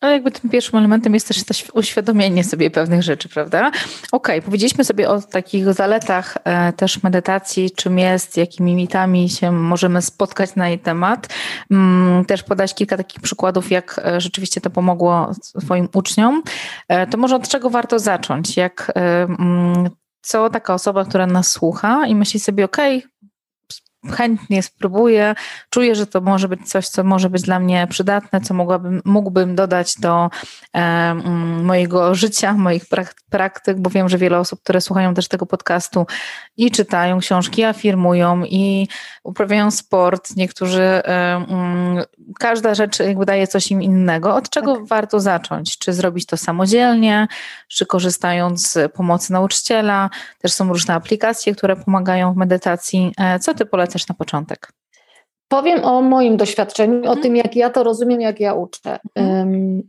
Ale jakby tym pierwszym elementem jest też uświadomienie sobie pewnych rzeczy, prawda? Okej, okay, powiedzieliśmy sobie o takich zaletach e, też medytacji, czym jest, jakimi mitami się możemy spotkać na jej temat. Mm, też podać kilka takich przykładów, jak e, rzeczywiście to pomogło swoim uczniom. E, to może od czego warto zacząć? Jak mm, co taka osoba, która nas słucha i myśli sobie, okej, okay, chętnie spróbuję, czuję, że to może być coś, co może być dla mnie przydatne, co mogłabym, mógłbym dodać do e, mojego życia, moich praktyk, bo wiem, że wiele osób, które słuchają też tego podcastu i czytają książki, afirmują i uprawiają sport, niektórzy, e, każda rzecz jakby daje coś im innego. Od czego tak. warto zacząć? Czy zrobić to samodzielnie, czy korzystając z pomocy nauczyciela? Też są różne aplikacje, które pomagają w medytacji. E, co ty polecasz na początek? Powiem o moim doświadczeniu, o mhm. tym, jak ja to rozumiem, jak ja uczę. Um,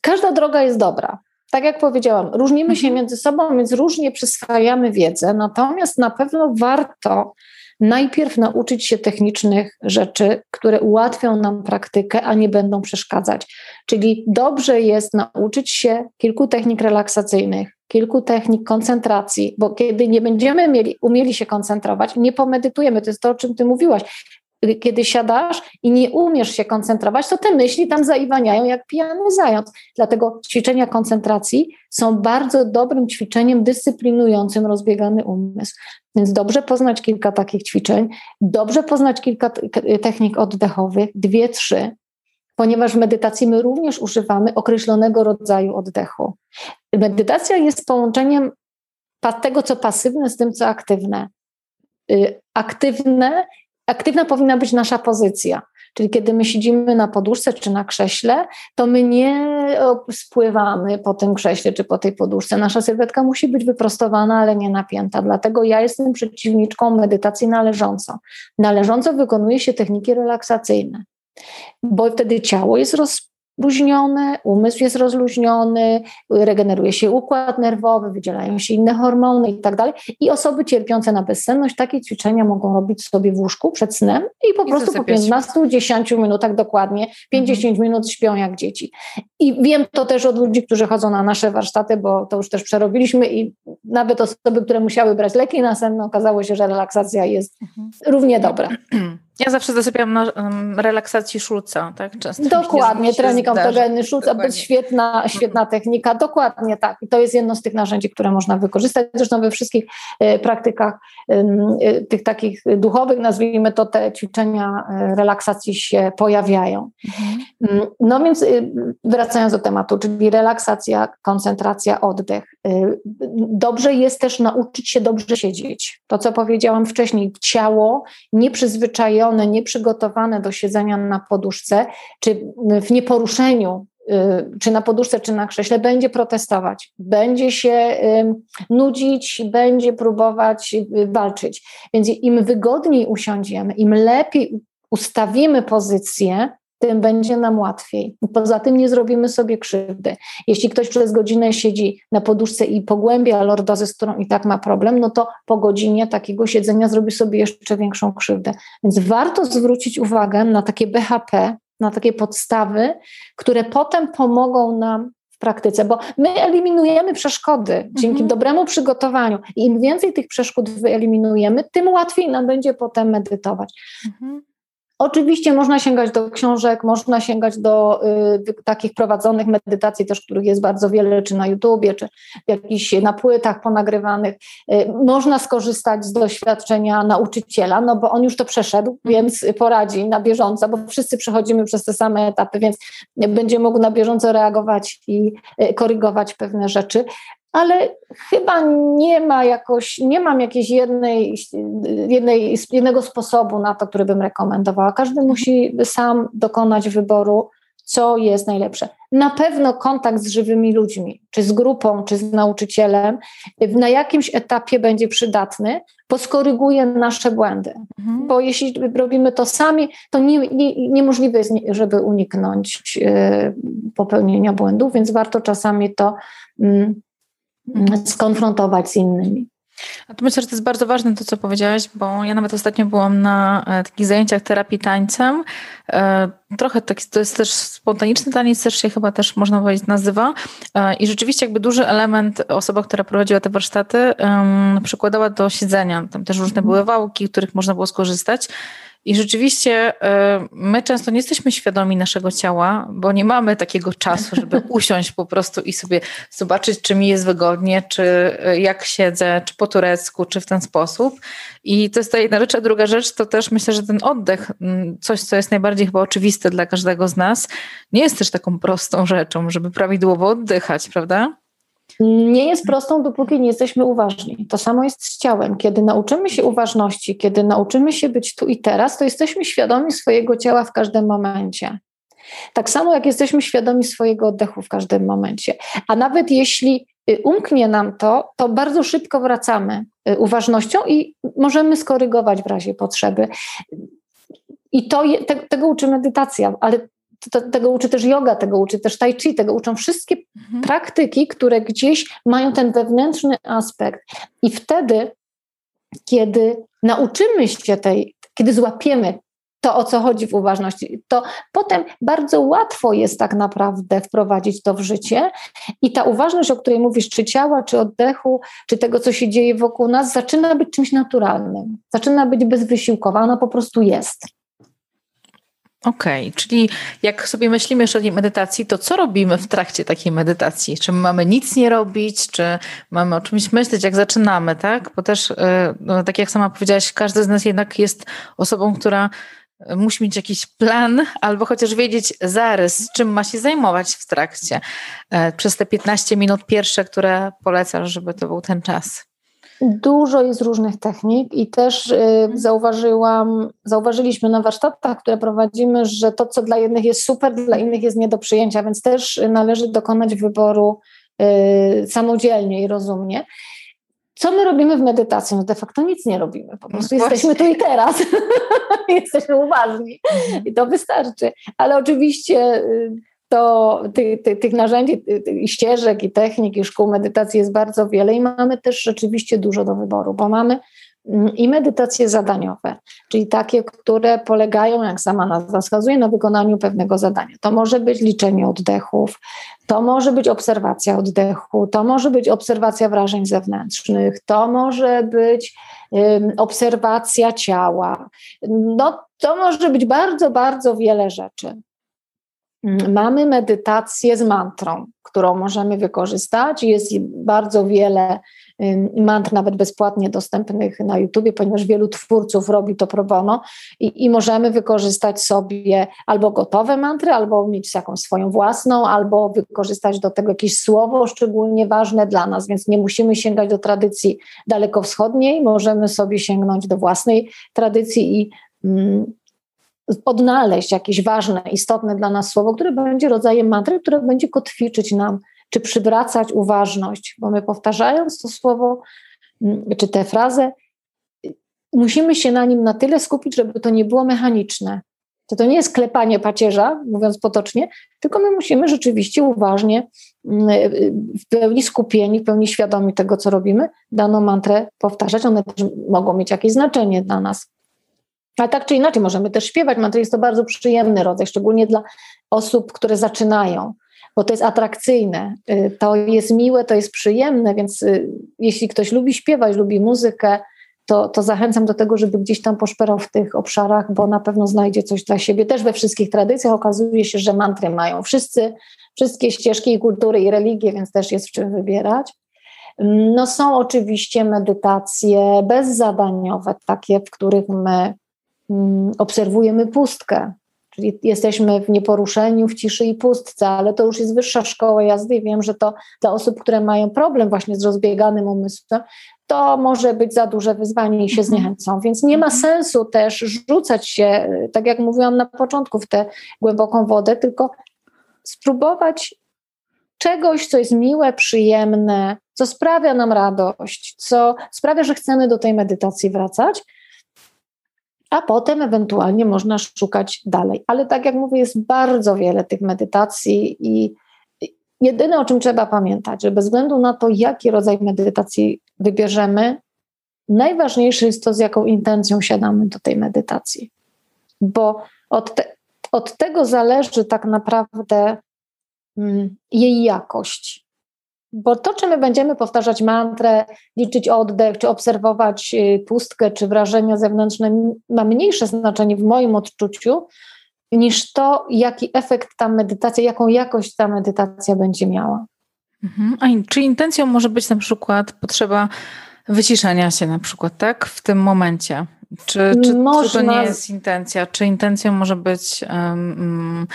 każda droga jest dobra. Tak jak powiedziałam, różnimy się mhm. między sobą, więc różnie przyswajamy wiedzę, natomiast na pewno warto najpierw nauczyć się technicznych rzeczy, które ułatwią nam praktykę, a nie będą przeszkadzać. Czyli dobrze jest nauczyć się kilku technik relaksacyjnych, kilku technik koncentracji, bo kiedy nie będziemy mieli, umieli się koncentrować, nie pomedytujemy. To jest to, o czym ty mówiłaś kiedy siadasz i nie umiesz się koncentrować, to te myśli tam zaiwaniają jak pijany zając. Dlatego ćwiczenia koncentracji są bardzo dobrym ćwiczeniem dyscyplinującym rozbiegany umysł. Więc dobrze poznać kilka takich ćwiczeń, dobrze poznać kilka technik oddechowych, dwie, trzy, ponieważ w medytacji my również używamy określonego rodzaju oddechu. Medytacja jest połączeniem tego, co pasywne, z tym, co aktywne. Y, aktywne aktywna powinna być nasza pozycja. Czyli kiedy my siedzimy na poduszce czy na krześle, to my nie spływamy po tym krześle czy po tej poduszce. Nasza sylwetka musi być wyprostowana, ale nie napięta. Dlatego ja jestem przeciwniczką medytacji należąco. Należąco wykonuje się techniki relaksacyjne, bo wtedy ciało jest roz, luźnione, umysł jest rozluźniony, regeneruje się układ nerwowy, wydzielają się inne hormony i tak dalej. I osoby cierpiące na bezsenność takie ćwiczenia mogą robić sobie w łóżku przed snem i po I prostu po 15-10 minutach dokładnie, 50 mhm. minut śpią jak dzieci. I wiem to też od ludzi, którzy chodzą na nasze warsztaty, bo to już też przerobiliśmy i nawet osoby, które musiały brać leki nasenne, okazało się, że relaksacja jest mhm. równie dobra. [CLEARS THROAT] Ja zawsze zasypiam na um, relaksacji szulca, tak? Często Dokładnie, trening autogenny szulca, to jest świetna, świetna technika, dokładnie tak. I to jest jedno z tych narzędzi, które można wykorzystać. Zresztą we wszystkich e, praktykach e, tych takich duchowych, nazwijmy to, te ćwiczenia e, relaksacji się pojawiają. Mhm. Mm, no więc wracając do tematu, czyli relaksacja, koncentracja, oddech. Dobrze jest też nauczyć się dobrze siedzieć. To, co powiedziałam wcześniej, ciało nieprzyzwyczajone nieprzygotowane do siedzenia na poduszce, czy w nieporuszeniu, y, czy na poduszce, czy na krześle, będzie protestować, będzie się nudzić, będzie próbować y, walczyć. Więc im wygodniej usiądziemy, im lepiej ustawimy pozycję, tym będzie nam łatwiej. Poza tym nie zrobimy sobie krzywdy. Jeśli ktoś przez godzinę siedzi na poduszce i pogłębia lordozę, z którą i tak ma problem, no to po godzinie takiego siedzenia zrobi sobie jeszcze większą krzywdę. Więc warto zwrócić uwagę na takie BHP, na takie podstawy, które potem pomogą nam w praktyce, bo my eliminujemy przeszkody dzięki mhm. dobremu przygotowaniu i im więcej tych przeszkód wyeliminujemy, tym łatwiej nam będzie potem medytować. Mhm. Oczywiście można sięgać do książek, można sięgać do y, takich prowadzonych medytacji, też których jest bardzo wiele, czy na YouTubie, czy jakichś na płytach ponagrywanych. Y, można skorzystać z doświadczenia nauczyciela, no bo on już to przeszedł, mhm. więc poradzi na bieżąco, bo wszyscy przechodzimy przez te same etapy, więc będzie mógł na bieżąco reagować i y, korygować pewne rzeczy ale chyba nie ma jakoś, nie mam jakiejś jednej, jednej, jednego sposobu na to, który bym rekomendowała. Każdy mhm. musi sam dokonać wyboru, co jest najlepsze. Na pewno kontakt z żywymi ludźmi, czy z grupą, czy z nauczycielem, na jakimś etapie będzie przydatny, bo skoryguje nasze błędy. Mhm. Bo jeśli robimy to sami, to nie, nie, niemożliwe jest, żeby uniknąć y, popełnienia błędów, więc warto czasami to. Y, skonfrontować z innymi. A to myślę, że to jest bardzo ważne to, co powiedziałaś, bo ja nawet ostatnio byłam na e, takich zajęciach terapii tańcem. E, trochę tak, to jest też spontaniczny taniec, też się chyba też można powiedzieć nazywa. E, I rzeczywiście jakby duży element osoba, która prowadziła te warsztaty, przykładała do siedzenia. Tam też różne były wałki, których można było skorzystać. I rzeczywiście y, my często nie jesteśmy świadomi naszego ciała, bo nie mamy takiego czasu, żeby [LAUGHS] usiąść po prostu i sobie zobaczyć, czy mi jest wygodnie, czy y, jak siedzę, czy po turecku, czy w ten sposób. I to jest ta jedna rzecz. A druga rzecz to też myślę, że ten oddech, mm, coś, co jest najbardziej chyba oczywiste dla każdego z nas, nie jest też taką prostą rzeczą, żeby prawidłowo oddychać, prawda? Nie jest prostą, dopóki nie jesteśmy uważni. To samo jest z ciałem. Kiedy nauczymy się uważności, kiedy nauczymy się być tu i teraz, to jesteśmy świadomi swojego ciała w każdym momencie. Tak samo jak jesteśmy świadomi swojego oddechu w każdym momencie. A nawet jeśli y, umknie nam to, to bardzo szybko wracamy y, uważnością i możemy skorygować w razie potrzeby. I to, te, tego uczy medytacja, ale to, tego uczy też yoga, tego uczy też tai chi, tego uczą wszystkie mhm. praktyki, które gdzieś mają ten wewnętrzny aspekt. I wtedy, kiedy nauczymy się tej, kiedy złapiemy to, o co chodzi w uważności, to potem bardzo łatwo jest tak naprawdę wprowadzić to w życie. I ta uważność, o której mówisz, czy ciała, czy oddechu, czy tego, co się dzieje wokół nas, zaczyna być czymś naturalnym, zaczyna być bezwysiłkowa, ona po prostu jest. Okej, okay, czyli jak sobie myślimy o tej medytacji, to co robimy w trakcie takiej medytacji? Czy mamy nic nie robić, czy mamy o czymś myśleć, jak zaczynamy, tak? Bo też, e, no, tak jak sama powiedziałaś, każdy z nas jednak jest osobą, która e, musi mieć jakiś plan, albo chociaż wiedzieć zarys, czym ma się zajmować w trakcie. E, przez te 15 minut pierwsze, które polecasz, żeby to był ten czas. Dużo jest różnych technik i też y, mhm. zauważyłam, zauważyliśmy na warsztatach, które prowadzimy, że to, co dla jednych jest super, dla innych jest nie do przyjęcia, więc też należy dokonać wyboru y, samodzielnie i rozumnie. Co my robimy w medytacji? No de facto nic nie robimy, po prostu no jesteśmy tu i teraz. [LAUGHS] jesteśmy uważni mhm. i to wystarczy. Ale oczywiście y, to ty, ty, tych narzędzi, i ścieżek i technik i szkół medytacji jest bardzo wiele i mamy też rzeczywiście dużo do wyboru, bo mamy mm, i medytacje zadaniowe, czyli takie, które polegają, jak sama nazwa wskazuje, na wykonaniu pewnego zadania. To może być liczenie oddechów, to może być obserwacja oddechu, to może być obserwacja wrażeń zewnętrznych, to może być um, obserwacja ciała. No, to może być bardzo, bardzo wiele rzeczy. Mamy medytację z mantrą, którą możemy wykorzystać. Jest bardzo wiele mantr, nawet bezpłatnie dostępnych na YouTubie, ponieważ wielu twórców robi to pro bono i, i możemy wykorzystać sobie albo gotowe mantry, albo mieć jakąś swoją własną, albo wykorzystać do tego jakieś słowo szczególnie ważne dla nas, więc nie musimy sięgać do tradycji dalekowschodniej, możemy sobie sięgnąć do własnej tradycji i odnaleźć jakieś ważne, istotne dla nas słowo, które będzie rodzajem mantry, które będzie kotwiczyć nam, czy przywracać uważność, bo my powtarzając to słowo, mm, czy tę frazę, musimy się na nim na tyle skupić, żeby to nie było mechaniczne. To to nie jest klepanie pacierza, mówiąc potocznie, tylko my musimy rzeczywiście uważnie, mm, w pełni skupieni, w pełni świadomi tego, co robimy, daną mantrę powtarzać. One też mogą mieć jakieś znaczenie dla nas. Ale tak czy inaczej możemy też śpiewać. Mantra jest to bardzo przyjemny rodzaj, szczególnie dla osób, które zaczynają, bo to jest atrakcyjne, y, to jest miłe, to jest przyjemne, więc y, jeśli ktoś lubi śpiewać, lubi muzykę, to, to zachęcam do tego, żeby gdzieś tam poszperał w tych obszarach, bo na pewno znajdzie coś dla siebie. Też we wszystkich tradycjach okazuje się, że mantry mają wszyscy, wszystkie ścieżki i kultury i religie, więc też jest w czym wybierać. No są oczywiście medytacje bezzadaniowe, takie, w których my Mm, obserwujemy pustkę, czyli jesteśmy w nieporuszeniu, w ciszy i pustce, ale to już jest wyższa szkoła jazdy i wiem, że to dla osób, które mają problem właśnie z rozbieganym umysłem, to może być za duże wyzwanie i się mhm. zniechęcą. Więc nie ma mhm. sensu też rzucać się, tak jak mówiłam na początku, w tę głęboką wodę, tylko spróbować czegoś, co jest miłe, przyjemne, co sprawia nam radość, co sprawia, że chcemy do tej medytacji wracać a potem ewentualnie można szukać dalej. Ale tak jak mówię, jest bardzo wiele tych medytacji i jedyne, o czym trzeba pamiętać, że bez względu na to, jaki rodzaj medytacji wybierzemy, najważniejsze jest to, z jaką intencją siadamy do tej medytacji. Bo od, te, od tego zależy tak naprawdę mm, jej jakość. Bo to, czy my będziemy powtarzać mantrę, liczyć oddech, czy obserwować y, pustkę, czy wrażenia zewnętrzne, ma mniejsze znaczenie w moim odczuciu, niż to, jaki efekt ta medytacja, jaką jakość ta medytacja będzie miała. Mhm. A czy intencją może być na przykład potrzeba wyciszenia się na przykład, tak? W tym momencie. Czy, czy, Można... czy to nie jest intencja? Czy intencją może być um,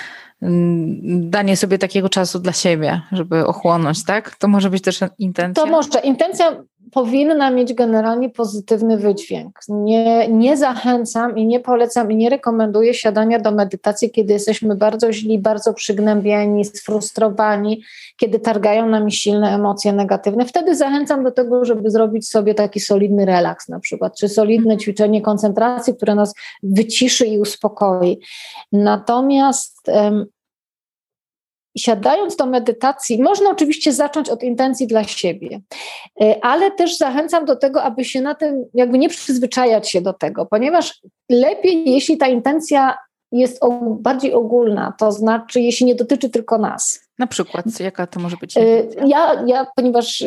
danie sobie takiego czasu dla siebie, żeby ochłonąć, tak? To może być też intencja? To może. Intencja powinna mieć generalnie pozytywny wydźwięk. Nie, nie zachęcam i nie polecam i nie rekomenduję siadania do medytacji, kiedy jesteśmy bardzo źli, bardzo przygnębieni, sfrustrowani, kiedy targają nami silne emocje negatywne. Wtedy zachęcam do tego, żeby zrobić sobie taki solidny relaks na przykład, czy solidne ćwiczenie koncentracji, które nas wyciszy i uspokoi. Natomiast siadając do medytacji, można oczywiście zacząć od intencji dla siebie, e, ale też zachęcam do tego, aby się na tym, jakby nie przyzwyczajać się do tego, ponieważ lepiej, jeśli ta intencja jest bardziej ogólna, to znaczy, jeśli nie dotyczy tylko nas. Na przykład, jaka to może być? E, ja, ja ponieważ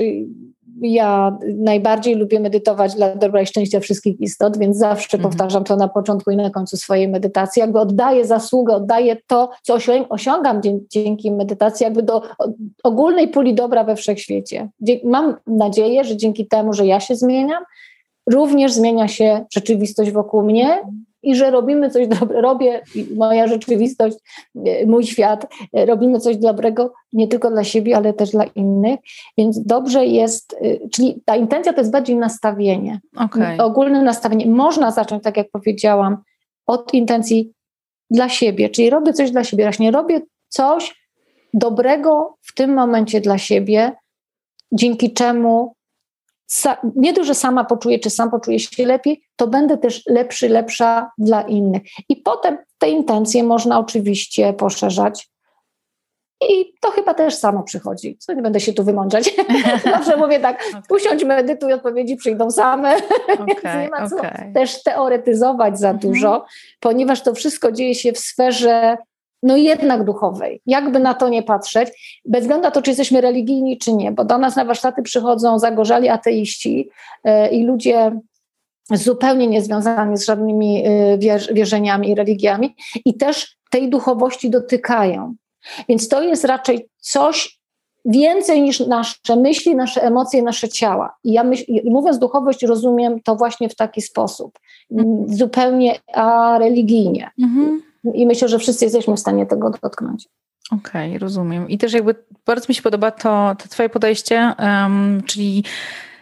ja najbardziej lubię medytować dla dobra i szczęścia wszystkich istot, więc zawsze mhm. powtarzam to na początku i na końcu swojej medytacji. Jakby oddaję zasługę, oddaję to, co osiągam dzięki medytacji, jakby do ogólnej puli dobra we wszechświecie. Mam nadzieję, że dzięki temu, że ja się zmieniam, również zmienia się rzeczywistość wokół mnie i że robimy coś dobrego, robię, moja rzeczywistość, e, mój świat, e, robimy coś dobrego nie tylko dla siebie, ale też dla innych, więc dobrze jest, e, czyli ta intencja to jest bardziej nastawienie, okay. ogólne nastawienie. Można zacząć, tak jak powiedziałam, od intencji dla siebie, czyli robię coś dla siebie, właśnie robię coś dobrego w tym momencie dla siebie, dzięki czemu nie to, że sama poczuję, czy sam poczuję się lepiej, to będę też lepszy, lepsza dla innych. I potem te intencje można oczywiście poszerzać. I to chyba też samo przychodzi. Co nie będę się tu wymądrzać. [LAUGHS] Zawsze mówię tak, okay. usiądź, medytuj, odpowiedzi przyjdą same. Okay, [LAUGHS] nie ma co okay. też teoretyzować za mhm. dużo, ponieważ to wszystko dzieje się w sferze no jednak duchowej, jakby na to nie patrzeć, bez względu na to, czy jesteśmy religijni, czy nie, bo do nas na warsztaty przychodzą zagorzali ateiści yy, i ludzie zupełnie niezwiązani z żadnymi wierz, wierzeniami i religiami i też tej duchowości dotykają. Więc to jest raczej coś więcej niż nasze myśli, nasze emocje, nasze ciała. I ja myśl, mówiąc duchowość, rozumiem to właśnie w taki sposób, mm. zupełnie a religijnie. Mhm. I myślę, że wszyscy jesteśmy w stanie tego dotknąć. Okej, okay, rozumiem. I też jakby bardzo mi się podoba to, to Twoje podejście, um, czyli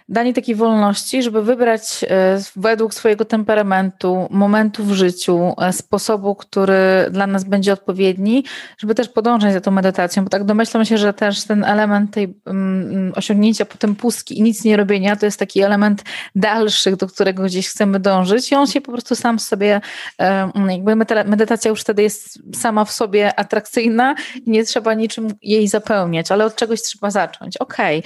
danie takiej wolności, żeby wybrać e, według swojego temperamentu, momentu w życiu, e, sposobu, który dla nas będzie odpowiedni, żeby też podążać za tą medytacją, bo tak domyślam się, że też ten element tej um, osiągnięcia potem pustki i nic nie robienia, to jest taki element dalszy, do którego gdzieś chcemy dążyć i on się po prostu sam sobie, um, jakby medytacja już wtedy jest sama w sobie atrakcyjna i nie trzeba niczym jej zapełniać, ale od czegoś trzeba zacząć. Okej.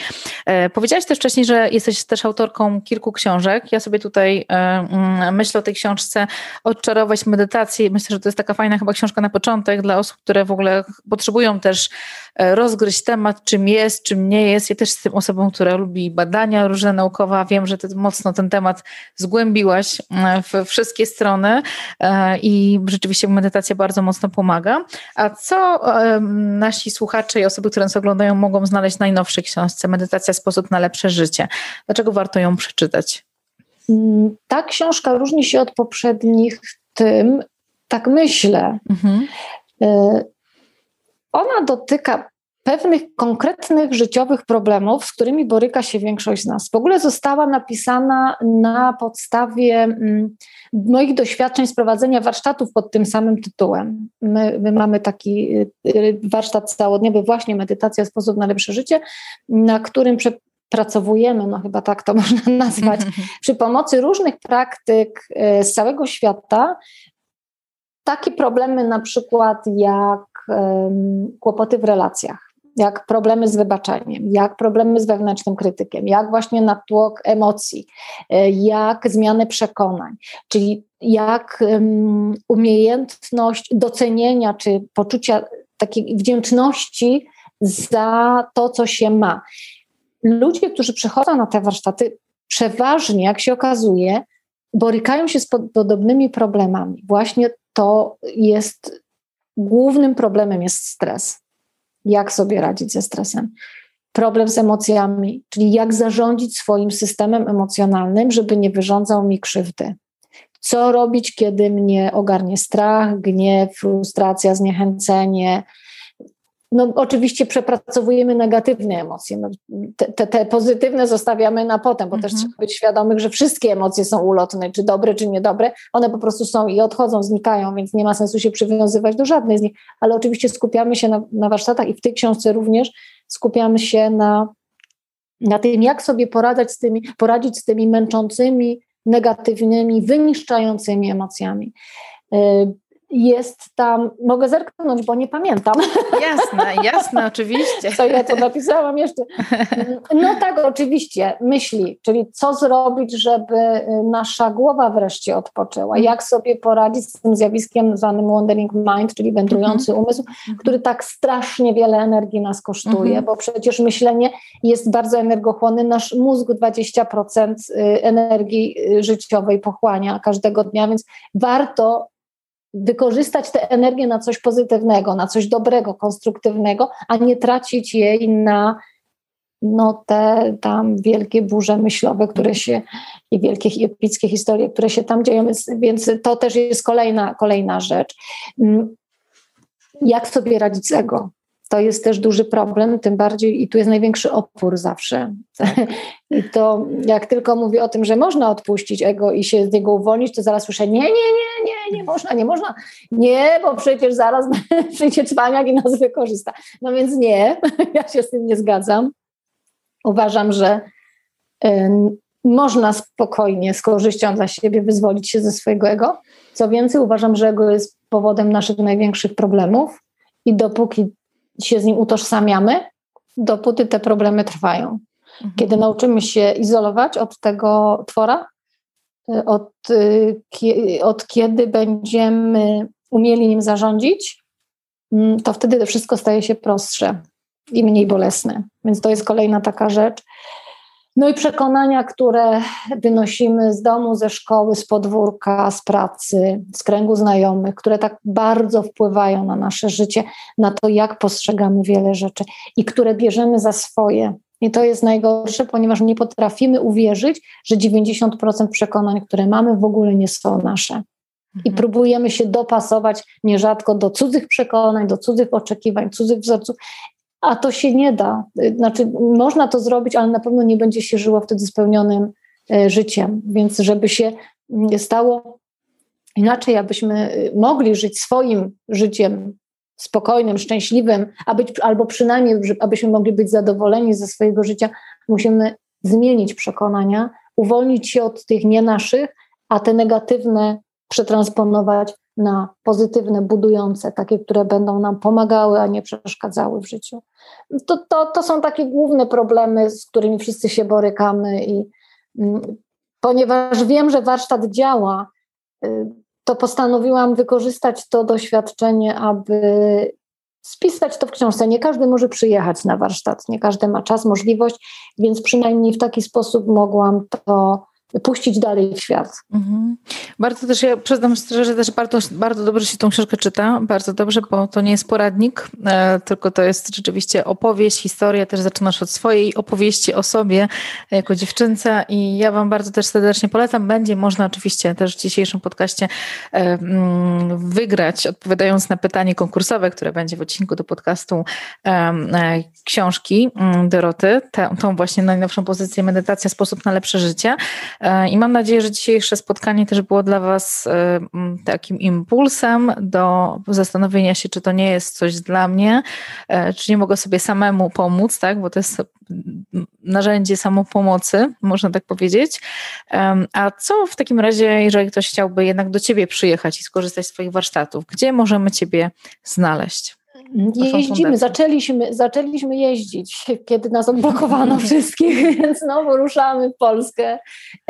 Okay. Powiedziałaś też wcześniej, że jest jesteś też autorką kilku książek. Ja sobie tutaj e, mm, myślę o tej książce Odczarować medytację. Myślę, że to jest taka fajna chyba książka na początek dla osób, które w ogóle potrzebują też rozgryźć temat, czym jest, czym nie jest. Ja też jestem osobą, która lubi badania różne naukowe. Wiem, że ty mocno ten temat zgłębiłaś e, w wszystkie strony i rzeczywiście medytacja bardzo mocno pomaga. A co nasi słuchacze i osoby, które nas oglądają, mogą znaleźć w najnowszej książce Medytacja sposób na lepsze życie? Dlaczego warto ją przeczytać? Mm, ta książka różni się od poprzednich tym, tak myślę. Mhm. E, ona dotyka pewnych konkretnych życiowych problemów, z którymi boryka się większość z nas. W ogóle została napisana na podstawie mm, moich doświadczeń z prowadzenia warsztatów pod tym samym tytułem. My, my mamy taki y, y, warsztat całodniowy, właśnie medytacja, sposób na lepsze życie, na którym pracowujemy, no chyba tak to [LAUGHS] można nazwać, przy pomocy różnych praktyk e, z całego świata, takie problemy na przykład jak kłopoty w relacjach, jak problemy z wybaczeniem, jak problemy z wewnętrznym krytykiem, jak właśnie natłok emocji, e, jak zmiany przekonań, czyli jak umiejętność docenienia czy poczucia takiej wdzięczności za to, co się ma ludzie, którzy przychodzą na te warsztaty, przeważnie, jak się okazuje, borykają się z podobnymi problemami. Właśnie to jest głównym problemem jest stres. Jak sobie radzić ze stresem? Problem z emocjami, czyli jak zarządzić swoim systemem emocjonalnym, żeby nie wyrządzał mi krzywdy. Co robić, kiedy mnie ogarnie strach, gniew, frustracja, zniechęcenie, no, oczywiście przepracowujemy negatywne emocje. No, te, te, pozytywne zostawiamy na potem, bo mhm. też trzeba być świadomych, że wszystkie emocje są ulotne, czy dobre, czy niedobre. One po prostu są i odchodzą, znikają, więc nie ma sensu się przywiązywać do żadnej z nich. Ale oczywiście skupiamy się na, na warsztatach i w tej książce również skupiamy się na, na tym, jak sobie poradzić z tymi, poradzić z tymi męczącymi, negatywnymi, wyniszczającymi emocjami. Y, jest tam, mogę zerknąć, bo nie pamiętam. [LAUGHS] Jasne, jasne, oczywiście. Co ja to napisałam jeszcze? [LAUGHS] No tak, oczywiście, myśli, czyli co zrobić, żeby nasza głowa wreszcie odpoczęła, mhm. jak sobie poradzić z tym zjawiskiem zwanym wandering mind, czyli wędrujący mhm. umysł, który tak strasznie wiele energii nas kosztuje, mhm. bo przecież myślenie jest bardzo energochłonne, nasz mózg 20% y, energii y, życiowej pochłania każdego dnia, więc warto wykorzystać tę energię na coś pozytywnego, na coś dobrego, konstruktywnego, a nie tracić jej na no, te tam wielkie burze myślowe, które się i wielkie i epickie historie, które się tam dzieją, więc, więc to też jest kolejna, kolejna rzecz. Mm, jak sobie radzić z ego? To jest też duży problem, tym bardziej i tu jest największy opór zawsze. [LAUGHS] I to jak tylko mówię o tym, że można odpuścić ego i się z niego uwolnić, to zaraz słyszę nie, nie, nie, nie, nie można, nie można. Nie, bo przecież zaraz [LAUGHS] przyjdzie cwaniak i nas wykorzysta. No więc nie, [LAUGHS] ja się z tym nie zgadzam. Uważam, że można spokojnie, z korzyścią dla siebie wyzwolić się ze swojego ego. Co więcej, uważam, że ego jest powodem naszych największych problemów i dopóki się z nim utożsamiamy, dopóty te problemy trwają. Mhm. Kiedy nauczymy się izolować od tego twora, y, od, y, od kiedy będziemy umieli nim zarządzić, mm, to wtedy to wszystko staje się prostsze i mniej bolesne. Więc to jest kolejna taka rzecz. No i przekonania, które wynosimy z domu, ze szkoły, z podwórka, z pracy, z kręgu znajomych, które tak bardzo wpływają na nasze życie, na to, jak postrzegamy wiele rzeczy i które bierzemy za swoje. I to jest najgorsze, ponieważ nie potrafimy uwierzyć, że 90% przekonań, które mamy, w ogóle nie są nasze. I mhm. próbujemy się dopasować nierzadko do cudzych przekonań, do cudzych oczekiwań, cudzych wzorców. A to się nie da. Znaczy, można to zrobić, ale na pewno nie będzie się żyło wtedy spełnionym e, życiem. Więc, żeby się mm, stało inaczej, abyśmy y, mogli żyć swoim życiem spokojnym, szczęśliwym, być, albo przynajmniej, abyśmy mogli być zadowoleni ze swojego życia, musimy zmienić przekonania, uwolnić się od tych nie naszych, a te negatywne przetransponować na pozytywne, budujące, takie, które będą nam pomagały, a nie przeszkadzały w życiu. To, to, to są takie główne problemy, z którymi wszyscy się borykamy i mm, ponieważ wiem, że warsztat działa, y, to postanowiłam wykorzystać to doświadczenie, aby spisać to w książce. Nie każdy może przyjechać na warsztat, nie każdy ma czas, możliwość, więc przynajmniej w taki sposób mogłam to puścić dalej w świat. Mhm. Bardzo też, ja przyznam szczerze, że też bardzo, bardzo dobrze się tą książkę czyta, bardzo dobrze, bo to nie jest poradnik, e, tylko to jest rzeczywiście opowieść, historia, też zaczynasz od swojej opowieści o sobie jako dziewczynce i ja Wam bardzo też serdecznie polecam. Będzie można oczywiście też w dzisiejszym podcaście e, mm, wygrać, odpowiadając na pytanie konkursowe, które będzie w odcinku do podcastu e, książki mm, Doroty, tą właśnie najnowszą pozycję Medytacja, sposób na lepsze życie. E, I mam nadzieję, że dzisiejsze spotkanie też było dla Was e, takim impulsem do zastanowienia się, czy to nie jest coś dla mnie, e, czy nie mogę sobie samemu pomóc, tak? bo to jest narzędzie samopomocy, można tak powiedzieć. A co w takim razie, jeżeli ktoś chciałby jednak do Ciebie przyjechać i skorzystać z Twoich warsztatów, gdzie możemy Ciebie znaleźć? Jeździmy, zaczęliśmy, zaczęliśmy jeździć, kiedy nas odblokowano [LAUGHS] wszystkich, więc znowu ruszamy w Polskę.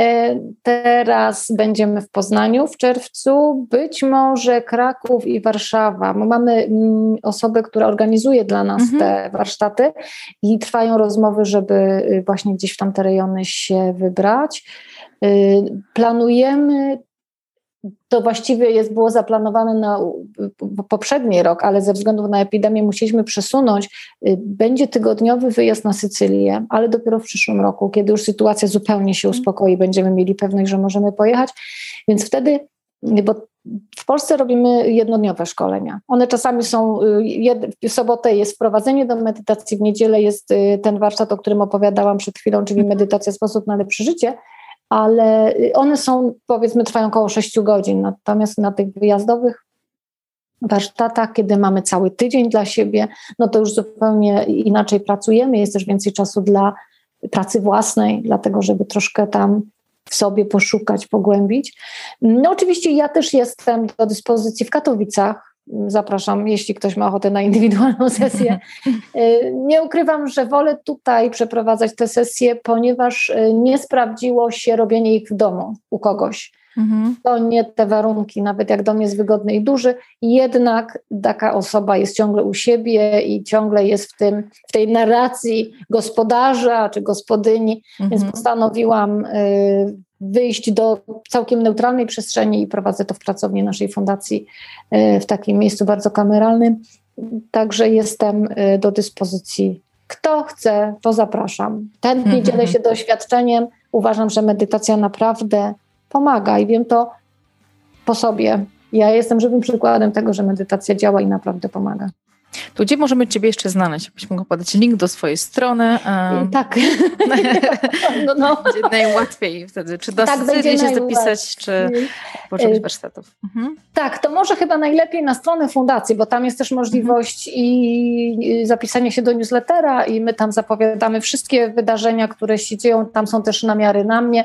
E, teraz będziemy w Poznaniu w czerwcu, być może Kraków i Warszawa. Mamy mm, osobę, która organizuje dla nas mhm. te warsztaty i trwają rozmowy, żeby y, właśnie gdzieś w tamte rejony się wybrać. Y, planujemy to właściwie jest, było zaplanowane na poprzedni rok, ale ze względu na epidemię musieliśmy przesunąć. Y, będzie tygodniowy wyjazd na Sycylię, ale dopiero w przyszłym roku, kiedy już sytuacja zupełnie się uspokoi, będziemy mieli pewność, że możemy pojechać. Więc wtedy, bo w Polsce robimy jednodniowe szkolenia. One czasami są, y, w sobotę jest wprowadzenie do medytacji, w niedzielę jest y, ten warsztat, o którym opowiadałam przed chwilą, czyli mhm. medytacja sposób na lepsze życie ale one są, powiedzmy, trwają około 6 godzin. Natomiast na tych wyjazdowych warsztatach, kiedy mamy cały tydzień dla siebie, no to już zupełnie inaczej pracujemy. Jest też więcej czasu dla pracy własnej, dlatego żeby troszkę tam w sobie poszukać, pogłębić. No oczywiście ja też jestem do dyspozycji w Katowicach zapraszam, jeśli ktoś ma ochotę na indywidualną [LAUGHS] sesję. Y, nie ukrywam, że wolę tutaj przeprowadzać te sesje, ponieważ y, nie sprawdziło się robienie ich w domu u kogoś. Mhm. To nie te warunki, nawet jak dom jest wygodny i duży, jednak taka osoba jest ciągle u siebie i ciągle jest w, tym, w tej narracji gospodarza czy gospodyni, mhm. więc postanowiłam y, wyjść do całkiem neutralnej przestrzeni i prowadzę to w pracowni naszej fundacji y, w takim miejscu bardzo kameralnym. Także jestem y, do dyspozycji. Kto chce, to zapraszam. Chętnie [LAUGHS] dzielę się doświadczeniem. Uważam, że medytacja naprawdę pomaga i wiem to po sobie. Ja jestem żywym przykładem tego, że medytacja działa i naprawdę pomaga. To gdzie możemy Ciebie jeszcze znaleźć? Byś mogła podać link do swojej strony. Um, tak. [LAUGHS] no, no. Będzie najłatwiej wtedy. Czy do tak, Sycylii się zapisać, czy y, warsztatów? Mhm. Tak, to może chyba najlepiej na stronę fundacji, bo tam jest też możliwość mhm. i zapisania się do newslettera i my tam zapowiadamy wszystkie wydarzenia, które się dzieją. Tam są też namiary na mnie.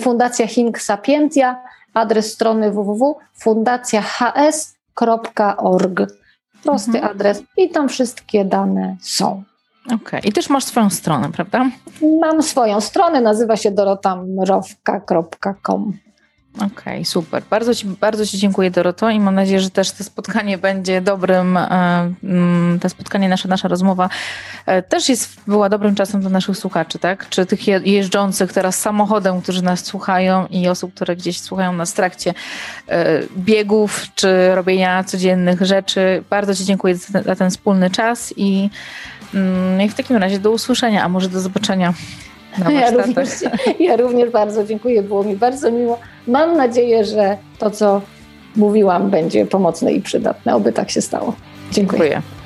Fundacja Hink Sapientia, adres strony www.fundacjahs.org prosty mhm. adres i tam wszystkie dane są. Okej, okay. i też masz swoją stronę, prawda? Mam swoją stronę, nazywa się dorotamrowka.com. Okej, okay, super. Bardzo ci, bardzo ci dziękuję, Doroto, i mam nadzieję, że też to spotkanie będzie dobrym, e, mm, to spotkanie, nasza, nasza rozmowa e, też jest, była dobrym czasem dla naszych słuchaczy, tak? Czy tych jeżdżących teraz samochodem, którzy nas słuchają i osób, które gdzieś słuchają nas w trakcie e, biegów, czy robienia codziennych rzeczy. Bardzo ci dziękuję za ten wspólny czas i, mm, i w takim razie do usłyszenia, a może do zobaczenia ja również, [LAUGHS] ja również bardzo dziękuję, było mi bardzo miło. Mam nadzieję, że to, co mówiłam, będzie pomocne i przydatne, oby tak się stało. Dziękuję. dziękuję.